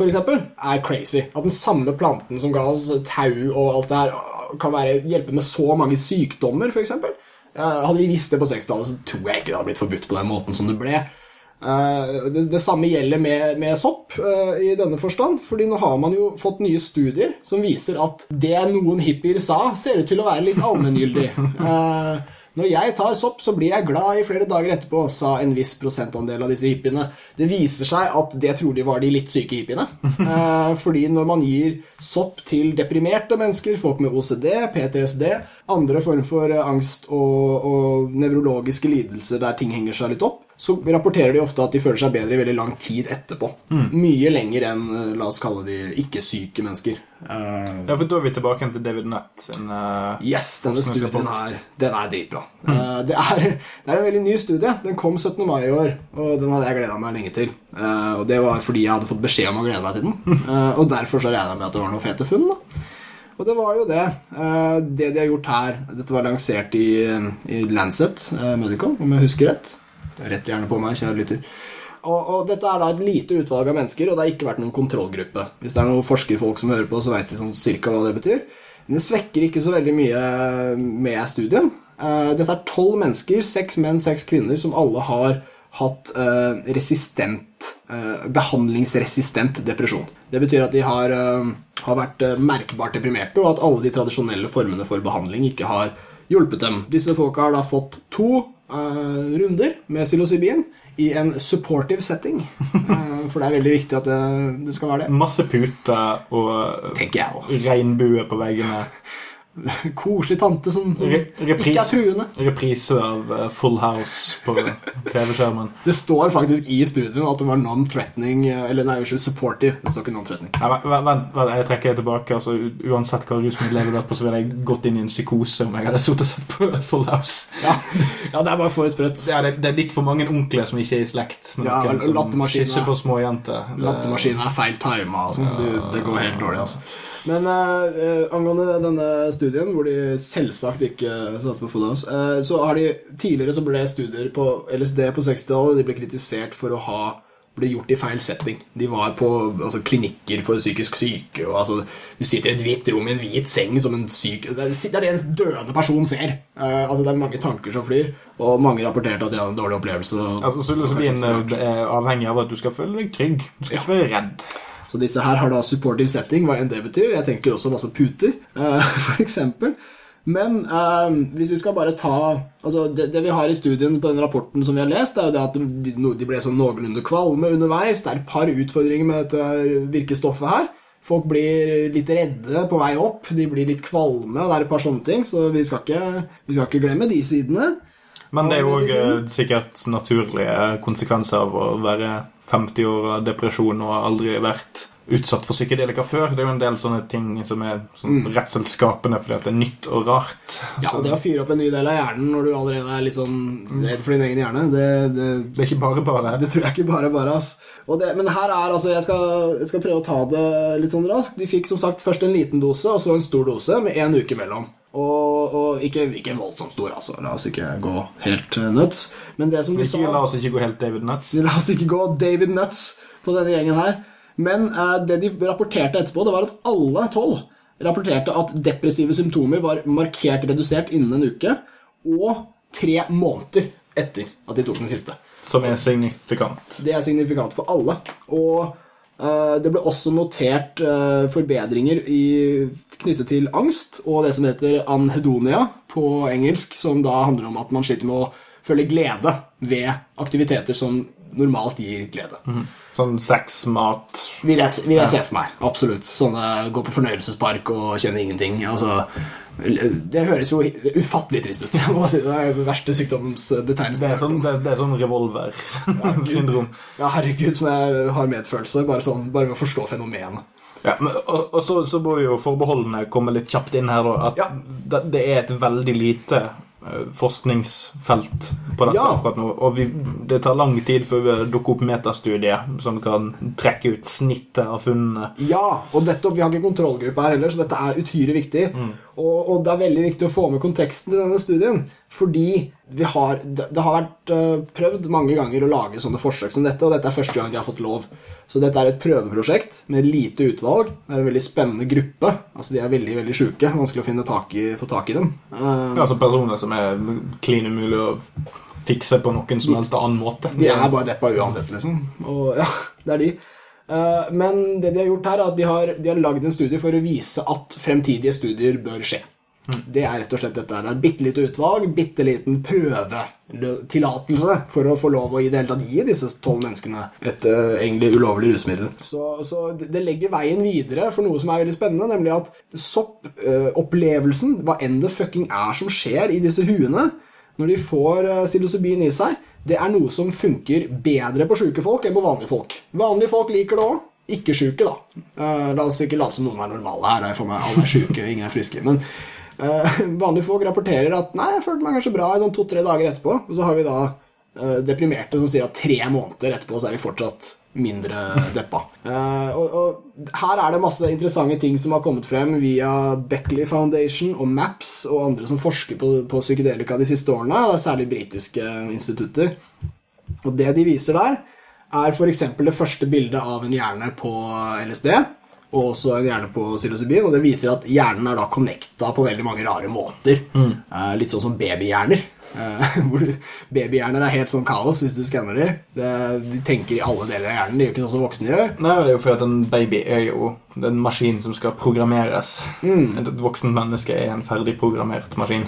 eksempel, er crazy. At den samme planten som ga oss tau og alt det her, kan være, hjelpe med så mange sykdommer. Eh, Hadde vi visst det på 60-tallet, så tror jeg ikke det hadde blitt forbudt på den måten som det ble. Eh, det, det samme gjelder med, med sopp eh, i denne forstand, fordi nå har man jo fått nye studier som viser at det noen hippier sa, ser ut til å være litt allmenngyldig. Eh, når jeg tar sopp, så blir jeg glad i flere dager etterpå, sa en viss prosentandel av disse hippiene. Det viser seg at det trolig var de litt syke hippiene. Eh, fordi når man gir sopp til deprimerte mennesker, folk med OCD, PTSD, andre form for angst og, og nevrologiske lidelser der ting henger seg litt opp, så rapporterer de ofte at de føler seg bedre i veldig lang tid etterpå. Mye lenger enn eh, la oss kalle de ikke-syke mennesker. Uh, Ja, for Da er vi tilbake til David Nutt En, uh, Yes, denne studien her, den er dritbra. Eh, det, er, det er en veldig ny studie. Den kom 17. mai i år, og den hadde jeg gleda meg lenge til. Eh, og det var fordi jeg hadde fått beskjed om å glede meg til den. Eh, og derfor så regna jeg med at det var noen fete funn. da. Og det var jo det. Eh, det de har gjort her Dette var lansert i, i Lancet eh, Medical, om jeg husker rett. Rett gjerne på meg, kjære lytter. Og, og dette er da et lite utvalg av mennesker, og det har ikke vært noen kontrollgruppe. Hvis det er noen forskerfolk som hører på, så veit de sånn cirka hva det betyr. Men det svekker ikke så veldig mye med studien. Eh, Dette er tolv mennesker, seks menn, seks kvinner, som alle har hatt eh, resistent, eh, behandlingsresistent depresjon. Det betyr at de har, har vært merkbart deprimerte, og at alle de tradisjonelle formene for behandling ikke har hjulpet dem. Disse folka har da fått to eh, runder med psilocybin i en supportive setting. Uh, for det er veldig viktig at det, det skal være det. Masse puter og Tenker jeg også. regnbue på veggene. Koselig tante som, ikke er truende. Reprise av eh, Full House på TV-skjermen. Det står faktisk i studien at det var non-threatening eh, Eller nei, unnskyld, supportive. Det står ikke non-threatening. Vent, jeg trekker det tilbake. Altså, uansett hva rusmiddel jeg hadde vært på, så ville jeg gått inn i en psykose om jeg hadde sittet og sett på Full House. Ja, ja det er bare for sprøtt. Det er, det er litt for mange onkler som ikke er i slekt. Ja, kysser på små jenter. Lattermaskinen er feil tima. Altså. Det, det går helt dårlig, altså. Men eh, angående denne studien, hvor de selvsagt ikke satte på Full House, eh, så har de Tidligere så ble studier på LSD på 60-tallet De ble kritisert for å ha ble gjort i feil setting. De var på altså, klinikker for psykisk syke. Og, altså, du sitter i et hvitt rom i en hvit seng som en syk Det er det en døende person ser. Uh, altså, det er mange tanker som flyr, og mange rapporterte at de hadde en dårlig opplevelse. Altså, Psilocybin eh, er avhengig av at du skal føle deg trygg. Du skal ikke være redd. Så disse her har da supportive setting, hva enn det betyr. Jeg tenker også masse puter, uh, for eksempel. Men eh, hvis vi skal bare ta altså det, det vi har i studien på den rapporten som vi har lest, er jo det at de, de ble sånn noenlunde kvalme underveis. Det er et par utfordringer med dette virkestoffet her. Folk blir litt redde på vei opp. De blir litt kvalme. Det er et par sånne ting, så vi skal ikke, vi skal ikke glemme de sidene. Men det er jo òg sikkert naturlige konsekvenser av å være 50 år av depresjon og aldri vært utsatt for psykedelika før. Det er jo en del sånne ting som er sånn redselsskapende fordi at det er nytt og rart. Ja, og Det å fyre opp en ny del av hjernen når du allerede er litt sånn redd for din egen hjerne, det, det, Det er ikke bare bare. Det tror jeg ikke bare bare, ass. Det, men her er altså jeg skal, jeg skal prøve å ta det litt sånn raskt. De fikk som sagt først en liten dose, og så en stor dose med én uke mellom. Og, og ikke, ikke voldsomt stor, altså. La oss ikke gå helt uh, nuts. Men det som de Ikke, la oss ikke gå helt David Nuts. La oss ikke gå David Nuts på denne gjengen her. Men eh, det de rapporterte etterpå, det var at alle tolv rapporterte at depressive symptomer var markert redusert innen en uke, og tre måneder etter at de tok den siste. Som er signifikant. Det er signifikant for alle. Og eh, det ble også notert eh, forbedringer i, knyttet til angst og det som heter anhedonia på engelsk, som da handler om at man sliter med å føle glede ved aktiviteter som normalt gir glede. Sånn sex, mat Vil jeg, vil jeg se for meg. Absolutt. Sånne gå på fornøyelsespark og kjenne ingenting. Altså, det høres jo ufattelig trist ut. Det er den verste sykdomsbetegnelsen. Det er sånn, det er, det sånn revolver-syndrom. Ja, herregud, som jeg har medfølelse. Bare, sånn, bare å forstå fenomenet. Ja, men, og, og så, så må jo forbeholdene komme litt kjapt inn her. Da, at Ja. det, det er et veldig lite forskningsfelt på dette Ja. akkurat nå. Og vi, det tar lang tid før vi dukker opp metastudier som kan trekke ut snittet av funnene. Ja, og nettopp, vi har ikke kontrollgruppe her heller, så dette er uhyre viktig. Og, og det er veldig viktig å få med konteksten i denne studien, fordi vi har, det, har vært eh, prøvd mange ganger å lage sånne forsøk som dette, og dette er første gang de har fått lov. Så dette er et prøveprosjekt med lite utvalg. Det er en veldig spennende gruppe. Altså, De er veldig veldig sjuke. Vanskelig å finne tak i, få tak i dem. Um, Altså personer som er klin umulig å fikse på noen som helst annen måte. De er bare deppa uansett, liksom. Og ja, det er de. Uh, Men det de har gjort her, er at de har, de har lagd en studie for å vise at fremtidige studier bør skje. Det er rett og slett dette. Det er bitte lite utvalg, bitte liten prøvetillatelse for å få lov å i det hele tatt gi disse tolv menneskene et uh, egentlig ulovlig rusmiddel. Så, så det legger veien videre for noe som er veldig spennende, nemlig at soppopplevelsen, hva enn det fucking er som skjer i disse huene, når de får uh, psilocybin i seg, det er noe som funker bedre på sjuke folk enn på vanlige folk. Vanlige folk liker det òg. Ikke sjuke, da. Uh, la oss ikke late som noen er normale her. Jeg får meg Alle er sjuke, ingen er friske. Men eh, vanlige folk rapporterer at 'nei, jeg følte meg kanskje bra i sånn to-tre dager etterpå'. Og så har vi da eh, deprimerte som sier at tre måneder etterpå så er de fortsatt mindre deppa. Eh, og, og her er det masse interessante ting som har kommet frem via Beckley Foundation og MAPS og andre som forsker på, på psykedelika de siste årene, særlig britiske institutter. Og det de viser der, er f.eks. det første bildet av en hjerne på LSD, og også en hjerne på psilocybin, og det viser at hjernen er da connecta på veldig mange rare måter. Mm. litt sånn som babyhjerner. Eh, hvor Babyhjerner er helt sånn kaos hvis du skanner dem. De tenker i alle deler av hjernen, de gjør ikke sånn som voksne gjør. Nei, det er jo fordi at en baby er jo en maskin som skal programmeres. Et voksent menneske er en ferdig programmert maskin.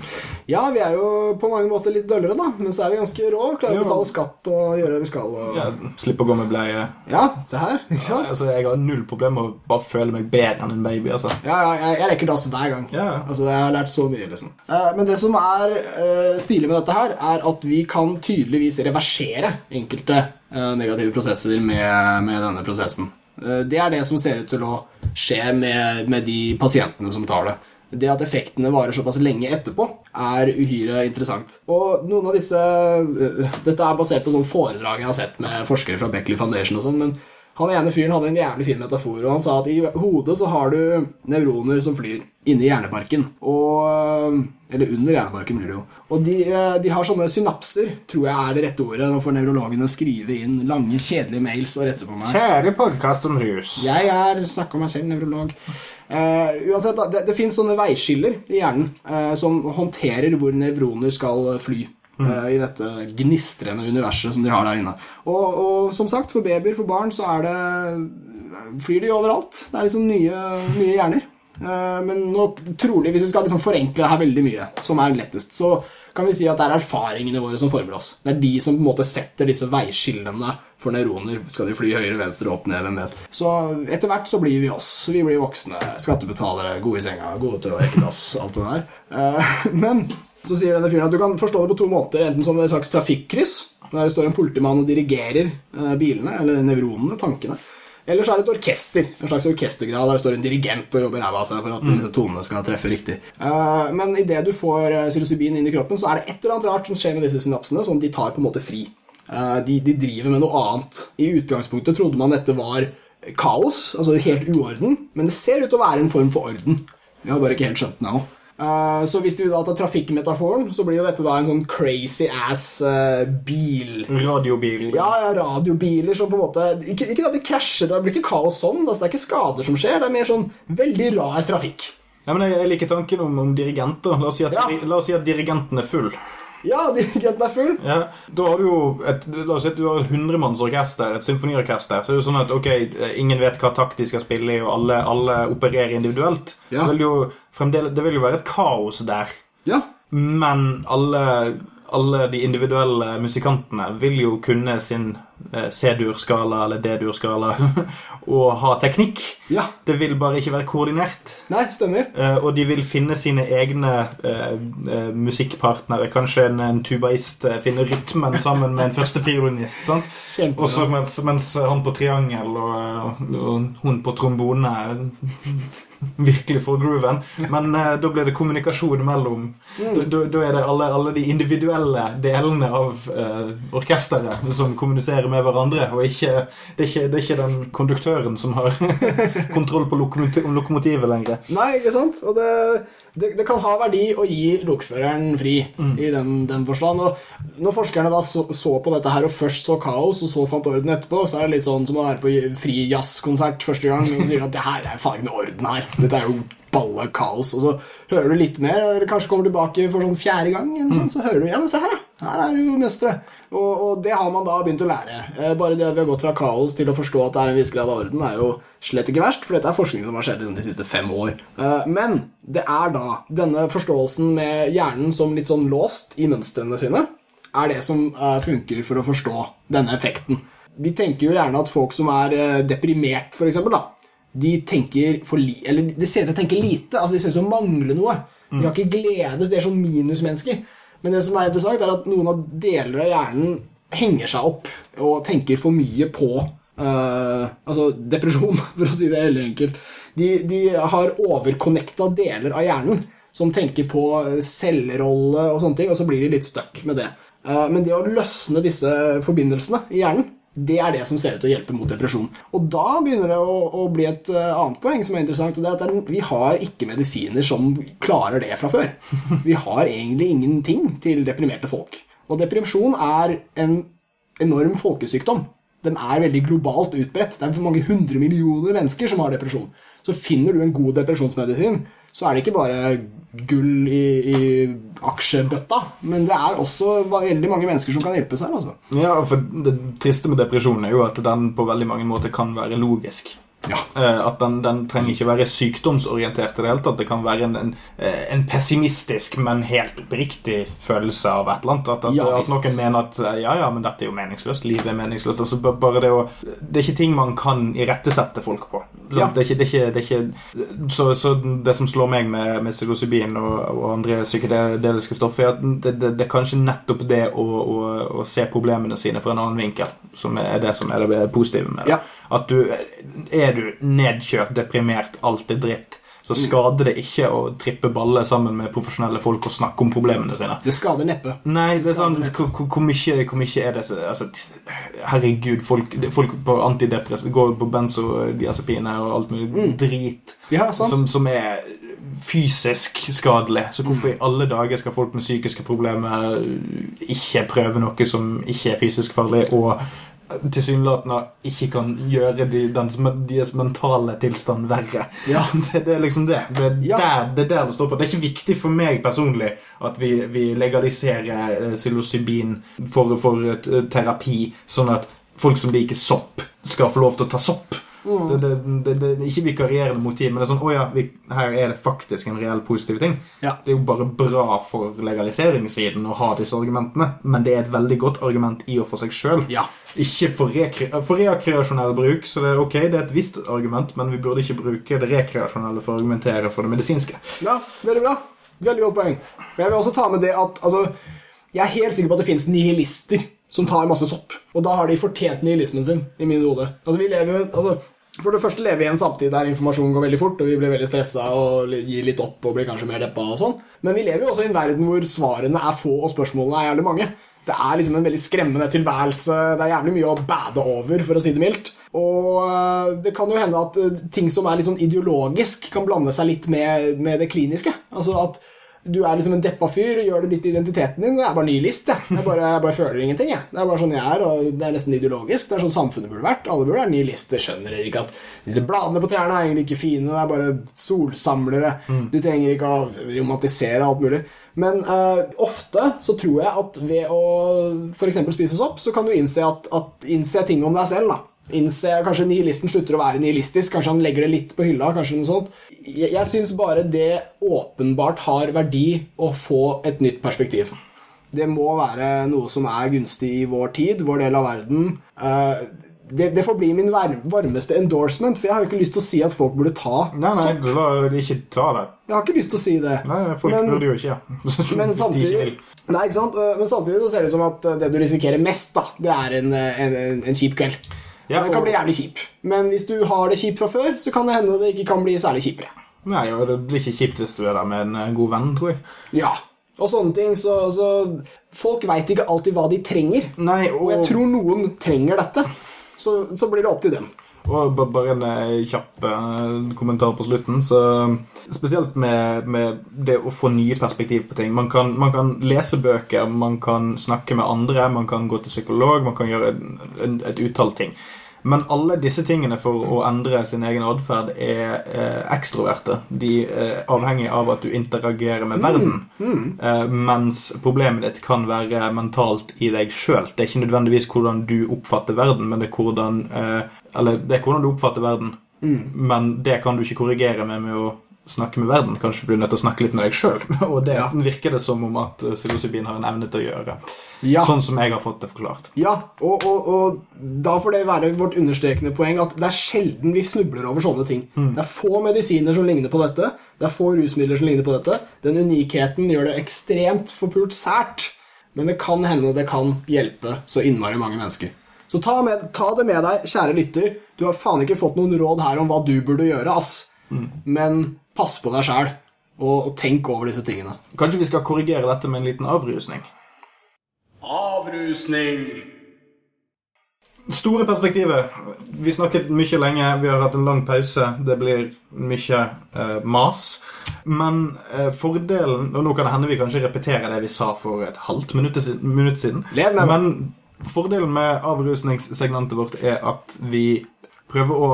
Ja, vi er jo på mange måter litt døllere, da, men så er vi ganske rå. Klarer å betale skatt og gjøre det vi skal. Og... Ja, Slippe å gå med bleie. Ja, se her. ikke sant? Altså, jeg har null problem med å bare føle meg bedre enn en baby. altså. Ja, ja, jeg, jeg rekker dass hver gang. Ja, ja. Altså, Jeg har lært så mye, liksom. Uh, men det som er uh, stilig med dette her, er at vi kan tydeligvis reversere enkelte eh, negative prosesser med, med denne prosessen. Eh, det er det som ser ut til å skje med, med de pasientene som tar det. Det at effektene varer såpass lenge etterpå, er uhyre interessant. Og noen av disse eh, Dette er basert på sånne foredrag jeg har sett med forskere fra Beckley Foundation og sånn, men han ene fyren hadde en jævlig fin metafor, og han sa at i hodet så har du nevroner som flyr inni hjernebarken. Og, eller under hjernebarken blir det jo. Og de, eh, de har sånne synapser, tror jeg er det rette ordet. Nå får nevrologene skrive inn lange, kjedelige mails og rette på meg. Kjære podkast om rus. Jeg er snakker om meg selv, nevrolog. Uh, uansett, det, det fins sånne veiskiller i hjernen uh, som håndterer hvor nevroner skal fly. Eh, I dette gnistrende universet som de har der inne. Og, og som sagt, for babyer, for barn, så er det flyr de overalt. Det er liksom nye, nye hjerner. Eh, Men nå, trolig, hvis vi skal liksom forenkle det her veldig mye, som er lettest, så kan vi si at det er erfaringene våre som former oss. Det er de som på en måte setter disse veiskillene for neuroner. Skal de fly høyre, venstre, opp, ned, hvem vet. Så etter hvert så blir vi oss. Vi blir voksne, skattebetalere, gode i senga, gode til å rekke dass, alt det der. Eh, Men så sier denne fyren at du kan forstå det på to måter. Enten som et slags trafikkryss, der det står en politimann og dirigerer eh, bilene, eller nevronene, tankene. Eller så er det et orkester. En slags orkestergrad der det står en dirigent og jobber ræva av seg for at disse tonene skal treffe riktig. Eh, men idet du får eh, psilocybin inn i kroppen, så er det et eller annet rart som skjer med disse synapsene, sånn at de tar på en måte fri. De, de driver med noe annet. I utgangspunktet trodde man dette var kaos, altså helt uorden, men det ser ut til å være en form for orden. Vi har bare ikke helt skjønt det ennå. Eh, så hvis vi da tar trafikkmetaforen, så blir jo dette da en sånn crazy ass eh, bil... Radiobil. Ja, ja, radiobiler som på en måte Ikke, ikke at de krasjer, det blir ikke kaos sånn. Altså, det er ikke skader som skjer, det er mer sånn veldig rar trafikk. Ja, men jeg, jeg liker tanken om, om dirigenter. La oss, si at, Ja. la oss si at dirigenten er full. Ja, dirigenten er full. Ja, da har du jo et, La oss si at du har et hundremannsorkester, et symfoniorkester. Så er det jo sånn at ok, ingen vet hva takt de skal spille i, og alle, alle opererer individuelt. Ja. Så vil det, jo det vil jo være et kaos der. Ja. Men alle, alle de individuelle musikantene vil jo kunne sin eh, C-dur-skala eller D-dur-skala og ha teknikk. Ja. Det vil bare ikke være koordinert. Nei, stemmer. Eh, og de vil finne sine egne eh, eh, musikkpartnere. Kanskje en, en tubaist eh, finner rytmen sammen med en førstefiolinist. sant? Og så mens, mens han på triangel og, eh, og hun på trombone virkelig får grooven. Men uh, da blir det kommunikasjon mellom Da, da, da er det alle, alle de individuelle delene av uh, orkesteret som kommuniserer med hverandre, og ikke, det, er ikke, det er ikke den konduktøren som har kontroll på lokomotivet lenger. Nei, ikke sant? Og det, det, det kan ha verdi å gi lokføreren fri i den, den forstand. Og når forskerne da så, så på dette her og først så kaos, og så fant orden etterpå, så er det litt sånn som å være på fri jazzkonsert første gang og sier at det her er faen orden her. Dette er jo balle kaos. Og så hører du litt mer, eller kanskje kommer tilbake for sånn fjerde gang, eller sånn, så hører du ja, men se her, da. Her er det jo mønstre. Og, og det har man da begynt å lære. Eh, Bare det at vi har gått fra kaos til å forstå at det er en viss grad av orden, er jo slett ikke verst, for dette er forskning som har skjedd liksom de siste fem år. Eh, Men det er da denne forståelsen med hjernen som litt sånn låst i mønstrene sine, er det som eh, funker for å forstå denne effekten. Vi tenker jo gjerne at folk som er deprimert, for eksempel, da, de tenker for li eller de ser ut til å tenke lite. altså De ser ut til å mangle noe. De har ikke glede. De er sånn minusmennesker. Men det som er interessant, er at noen av deler av hjernen henger seg opp og tenker for mye på uh, altså depresjon, for å si det veldig enkelt. De, de har overconnecta deler av hjernen som tenker på selvrolle og sånne ting, og så blir de litt stuck med det. Uh, men det å løsne disse forbindelsene i hjernen, det er det som ser ut til å hjelpe mot depresjon. Og da begynner det å, å bli et eh, annet poeng som er interessant. og det er at Vi har ikke medisiner som klarer det fra før. Vi har egentlig ingenting til deprimerte folk. Og depresjon er en enorm folkesykdom. Den er veldig globalt utbredt. Det er mange hundre millioner mennesker som har depresjon. Så finner du en god depresjonsmedisin, så er det ikke bare gull i, i aksjebøtta, men det er også veldig mange mennesker som kan hjelpe seg. Altså. Ja, for Det triste med depresjon er jo at den på veldig mange måter kan være logisk. Ja. Eh, At den, den trenger ikke være sykdomsorientert i det hele tatt. Det kan være en, en, eh, en pessimistisk, men helt oppriktig følelse av et eller annet. At, at, Ja, at noen mener at eh, ja, ja, men dette er jo meningsløst. Livet er meningsløst. Altså, bare det, å, det er ikke ting man kan irettesette folk på. Ja. Det, er ikke, det, er ikke, det er ikke så, så det som slår meg med, med psilocybin og, og andre psykedeliske stoffer, er at det, det, det er kanskje nettopp det å, å, å se problemene sine fra en annen vinkel som er det som er det positive med det. Ja. At du Er du nedkjørt, deprimert, alt er dritt, så skader det ikke å trippe baller sammen med profesjonelle folk og snakke om problemene sine. Det skader neppe. Nei, det er sånn Hvor, mye, mye er det så- altså, Herregud, folk, folk på antidepress går på benzodiazepiner og alt mulig drit Ja, som, som er fysisk skadelig. Så hvorfor i alle dager skal folk med psykiske problemer ikke prøve noe som ikke er fysisk farlig, og tilsynelatende ikke kan gjøre de, dens, deres mentale tilstand verre? Ja. Det, det er liksom det. Det er, Ja. der, det er der det står på. Det er ikke viktig for meg personlig at vi, vi legaliserer eh, psilocybin for, for eh, terapi, sånn at folk som liker sopp, skal få lov til å ta sopp. Mm. Det, det, det, er ikke vikarierende motiv, men det er sånn Å ja, vi, her er det faktisk en reell positiv ting. Ja. Det er jo bare bra for legaliseringssiden å ha disse argumentene, men det er et veldig godt argument i og for seg sjøl. Ja. Ikke for, for rekreasjonell bruk, så det er ok, det er et visst argument, men vi burde ikke bruke det rekreasjonelle for å argumentere for det medisinske. Ja, veldig bra. Veldig godt poeng. Men jeg vil også ta med det at altså, jeg er helt sikker på at det finnes nihilister som tar masse sopp. Og da har de fortjent nihilismen sin i mine hode. Altså, vi lever jo altså, For det første lever vi i en samtid der informasjonen går veldig fort, og vi blir veldig stressa og gir litt opp og blir kanskje mer deppa og sånn. Men vi lever jo også i en verden hvor svarene er få og spørsmålene er jævlig mange. Det er liksom en veldig skremmende tilværelse. Det er jævlig mye å bade over, for å si det mildt. Og øh, det kan jo hende at øh, ting som er litt sånn ideologisk, kan blande seg litt med, med det kliniske. Altså at du er liksom en deppa fyr, gjør det litt i identiteten din. Det er bare nihilist, jeg. Jeg bare, jeg bare føler ingenting, jeg. Det er bare sånn jeg er, og det er nesten ideologisk. Det er sånn samfunnet burde vært. Alle burde være nihilister. Skjønner dere ikke at disse bladene på trærne er egentlig ikke fine, det er bare solsamlere. Du trenger ikke å romantisere alt mulig. Men uh, ofte så tror jeg at ved å f.eks. spise sopp, så kan du innse, at, at, innse ting om deg selv. da. Innse, Kanskje nihilisten slutter å være nihilistisk, kanskje han legger det litt på hylla. kanskje noe sånt. Jeg, jeg syns bare det åpenbart har verdi å få et nytt perspektiv. Det må være noe som er gunstig i vår tid, vår del av verden. Eh, det, det får bli min varmeste endorsement, for jeg har jo ikke lyst til å si at folk burde ta Nei, nei, sopp. la de ikke ta det. Jeg har ikke lyst til å si det. Nei, folk Men- burde jo ikke. Men samtidig, nei, ikke sant? Øh, Men samtidig så ser det ut som at øh, det du risikerer mest, da, det er en, en, en, en kjip kveld. Ja, den kan og- bli jævlig kjip. Men hvis du har det kjipt fra før, så kan det hende det ikke kan bli særlig kjipere. Nei, og det blir ikke kjipt hvis du er der med en eh, god venn, tror jeg. Ja. Og sånne ting, så, så Folk veit ikke alltid hva de trenger. Nei, Og jeg tror noen trenger dette. Så, så blir det opp til dem. Og bare en eh, kjapp eh, kommentar på slutten. Så spesielt med, med det å få nye perspektiv på ting. Man kan, man kan lese bøker, man kan snakke med andre, man kan gå til psykolog, man kan gjøre en, en, et utall ting. Men alle disse tingene for å endre sin egen atferd er eh, ekstroverte. De er avhengig av at du interagerer med verden. Eh, mens problemet ditt kan være mentalt i deg sjøl. Det er ikke nødvendigvis hvordan du oppfatter verden, men det er hvordan eh, Eller det er hvordan du oppfatter verden, men det kan du ikke korrigere med med å snakke med verden. Kanskje blir du nødt til å snakke litt med deg sjøl. Og det Ja. virker det som om at eh, psilocybin har en evne til å gjøre. Ja. Sånn som jeg har fått det forklart. Ja, og, og, og da får det være vårt understrekende poeng at det er sjelden vi snubler over sånne ting. Det er få medisiner som ligner på dette. Det er få rusmidler som ligner på dette. Den unikheten gjør det ekstremt forpult sært, men det kan hende det kan hjelpe så innmari mange mennesker. Så ta, med, ta det med deg, kjære lytter. Du har faen ikke fått noen råd her om hva du burde gjøre, ass. Men pass på deg sjæl, og, og tenk over disse tingene. Kanskje vi skal korrigere dette med en liten avrusning. Avrusning! Store perspektivet. Vi snakket mye lenge, vi har hatt en lang pause. Det blir mye eh, mas. Men eh, fordelen Og nå kan det hende vi kanskje repeterer det vi sa for et halvt minutt, minutt siden. Lev med. Men fordelen med avrusningssegmentet vårt er at vi prøver å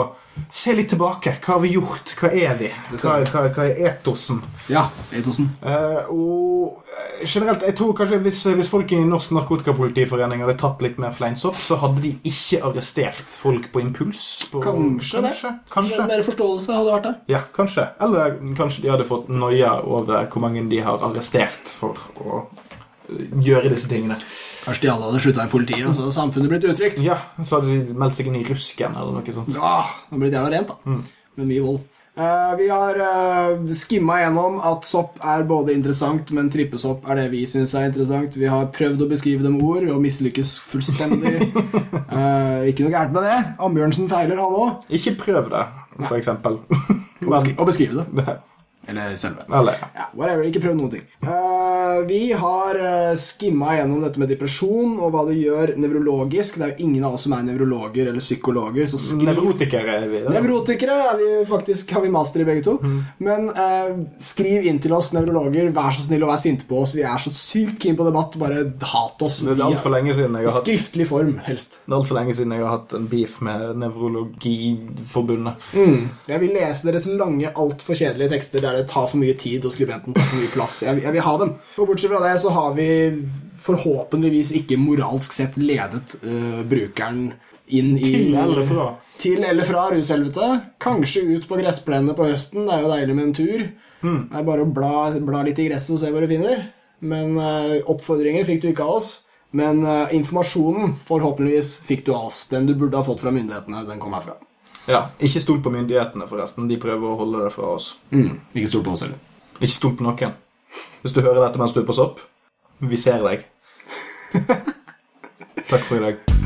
se litt tilbake. Hva har vi gjort? Hva er vi? Hva, hva, hva er etosen? Ja, etosen. Uh, og eh, generelt, jeg tror kanskje hvis, hvis folk i Norsk Narkotikapolitiforening hadde tatt litt mer fleinsopp, så hadde de ikke arrestert folk på impuls. På, Kanskje det. kanskje, kanskje. Mer forståelse hadde vært der. Ja, kanskje. Eller kanskje de hadde fått noia over hvor mange de har arrestert for å gjøre disse tingene. Kanskje de alle hadde slutta i politiet, og så hadde samfunnet blitt utrygt. Ja, så hadde de meldt seg inn i Rusken eller noe sånt. Ja, det hadde blitt jævla rent, da. Med mye vold. Uh, vi har uh, skimma gjennom at sopp er både interessant, men trippesopp er det vi syns er interessant. Vi har prøvd å beskrive det med ord og mislykkes fullstendig. uh, ikke noe gærent med det. Ambjørnsen feiler, han òg. Ikke prøv det, for eksempel. Å beskri beskrive det. Men, Eller eller, ja. Ja, whatever. Ikke prøv noen ting. Uh, vi har uh, skimma gjennom dette med depresjon og hva det gjør nevrologisk. Det er jo ingen av oss som er nevrologer eller psykologer. Så skriv Nevrotikere er vi. da. Nevrotikere er vi faktisk, har vi master i begge to. Men uh, skriv inn til oss, nevrologer. Vær så snill å være sinte på oss. Vi er så sykt keen på debatt. Bare hat oss. Det er altfor lenge siden jeg har hatt Skriftlig form, helst. Det er altfor lenge siden jeg har hatt en beef med Nevrologiforbundet. Jeg vil lese deres lange, altfor kjedelige tekster der tar for mye tid, og skribenten tar for mye plass. Jeg, jeg vil ha dem. Og bortsett fra det så har vi forhåpentligvis ikke moralsk sett ledet uh, brukeren inn i Til eller fra. Til eller fra rushelvete. Kanskje ut på gressplenene på høsten. Det er jo deilig med en tur. Det er bare å bla, bla litt i gresset og se hva du finner. Men uh, oppfordringer fikk du ikke av oss. Men uh, informasjonen forhåpentligvis fikk du av oss. Den du burde ha fått fra myndighetene, den kom herfra. Ja, Ikke stol på myndighetene, forresten. De prøver å holde det fra oss. Mm. Ikke stol på oss heller. Ikke stol på noen. Hvis du hører dette mens du er på sopp, vi ser deg. Takk for i dag.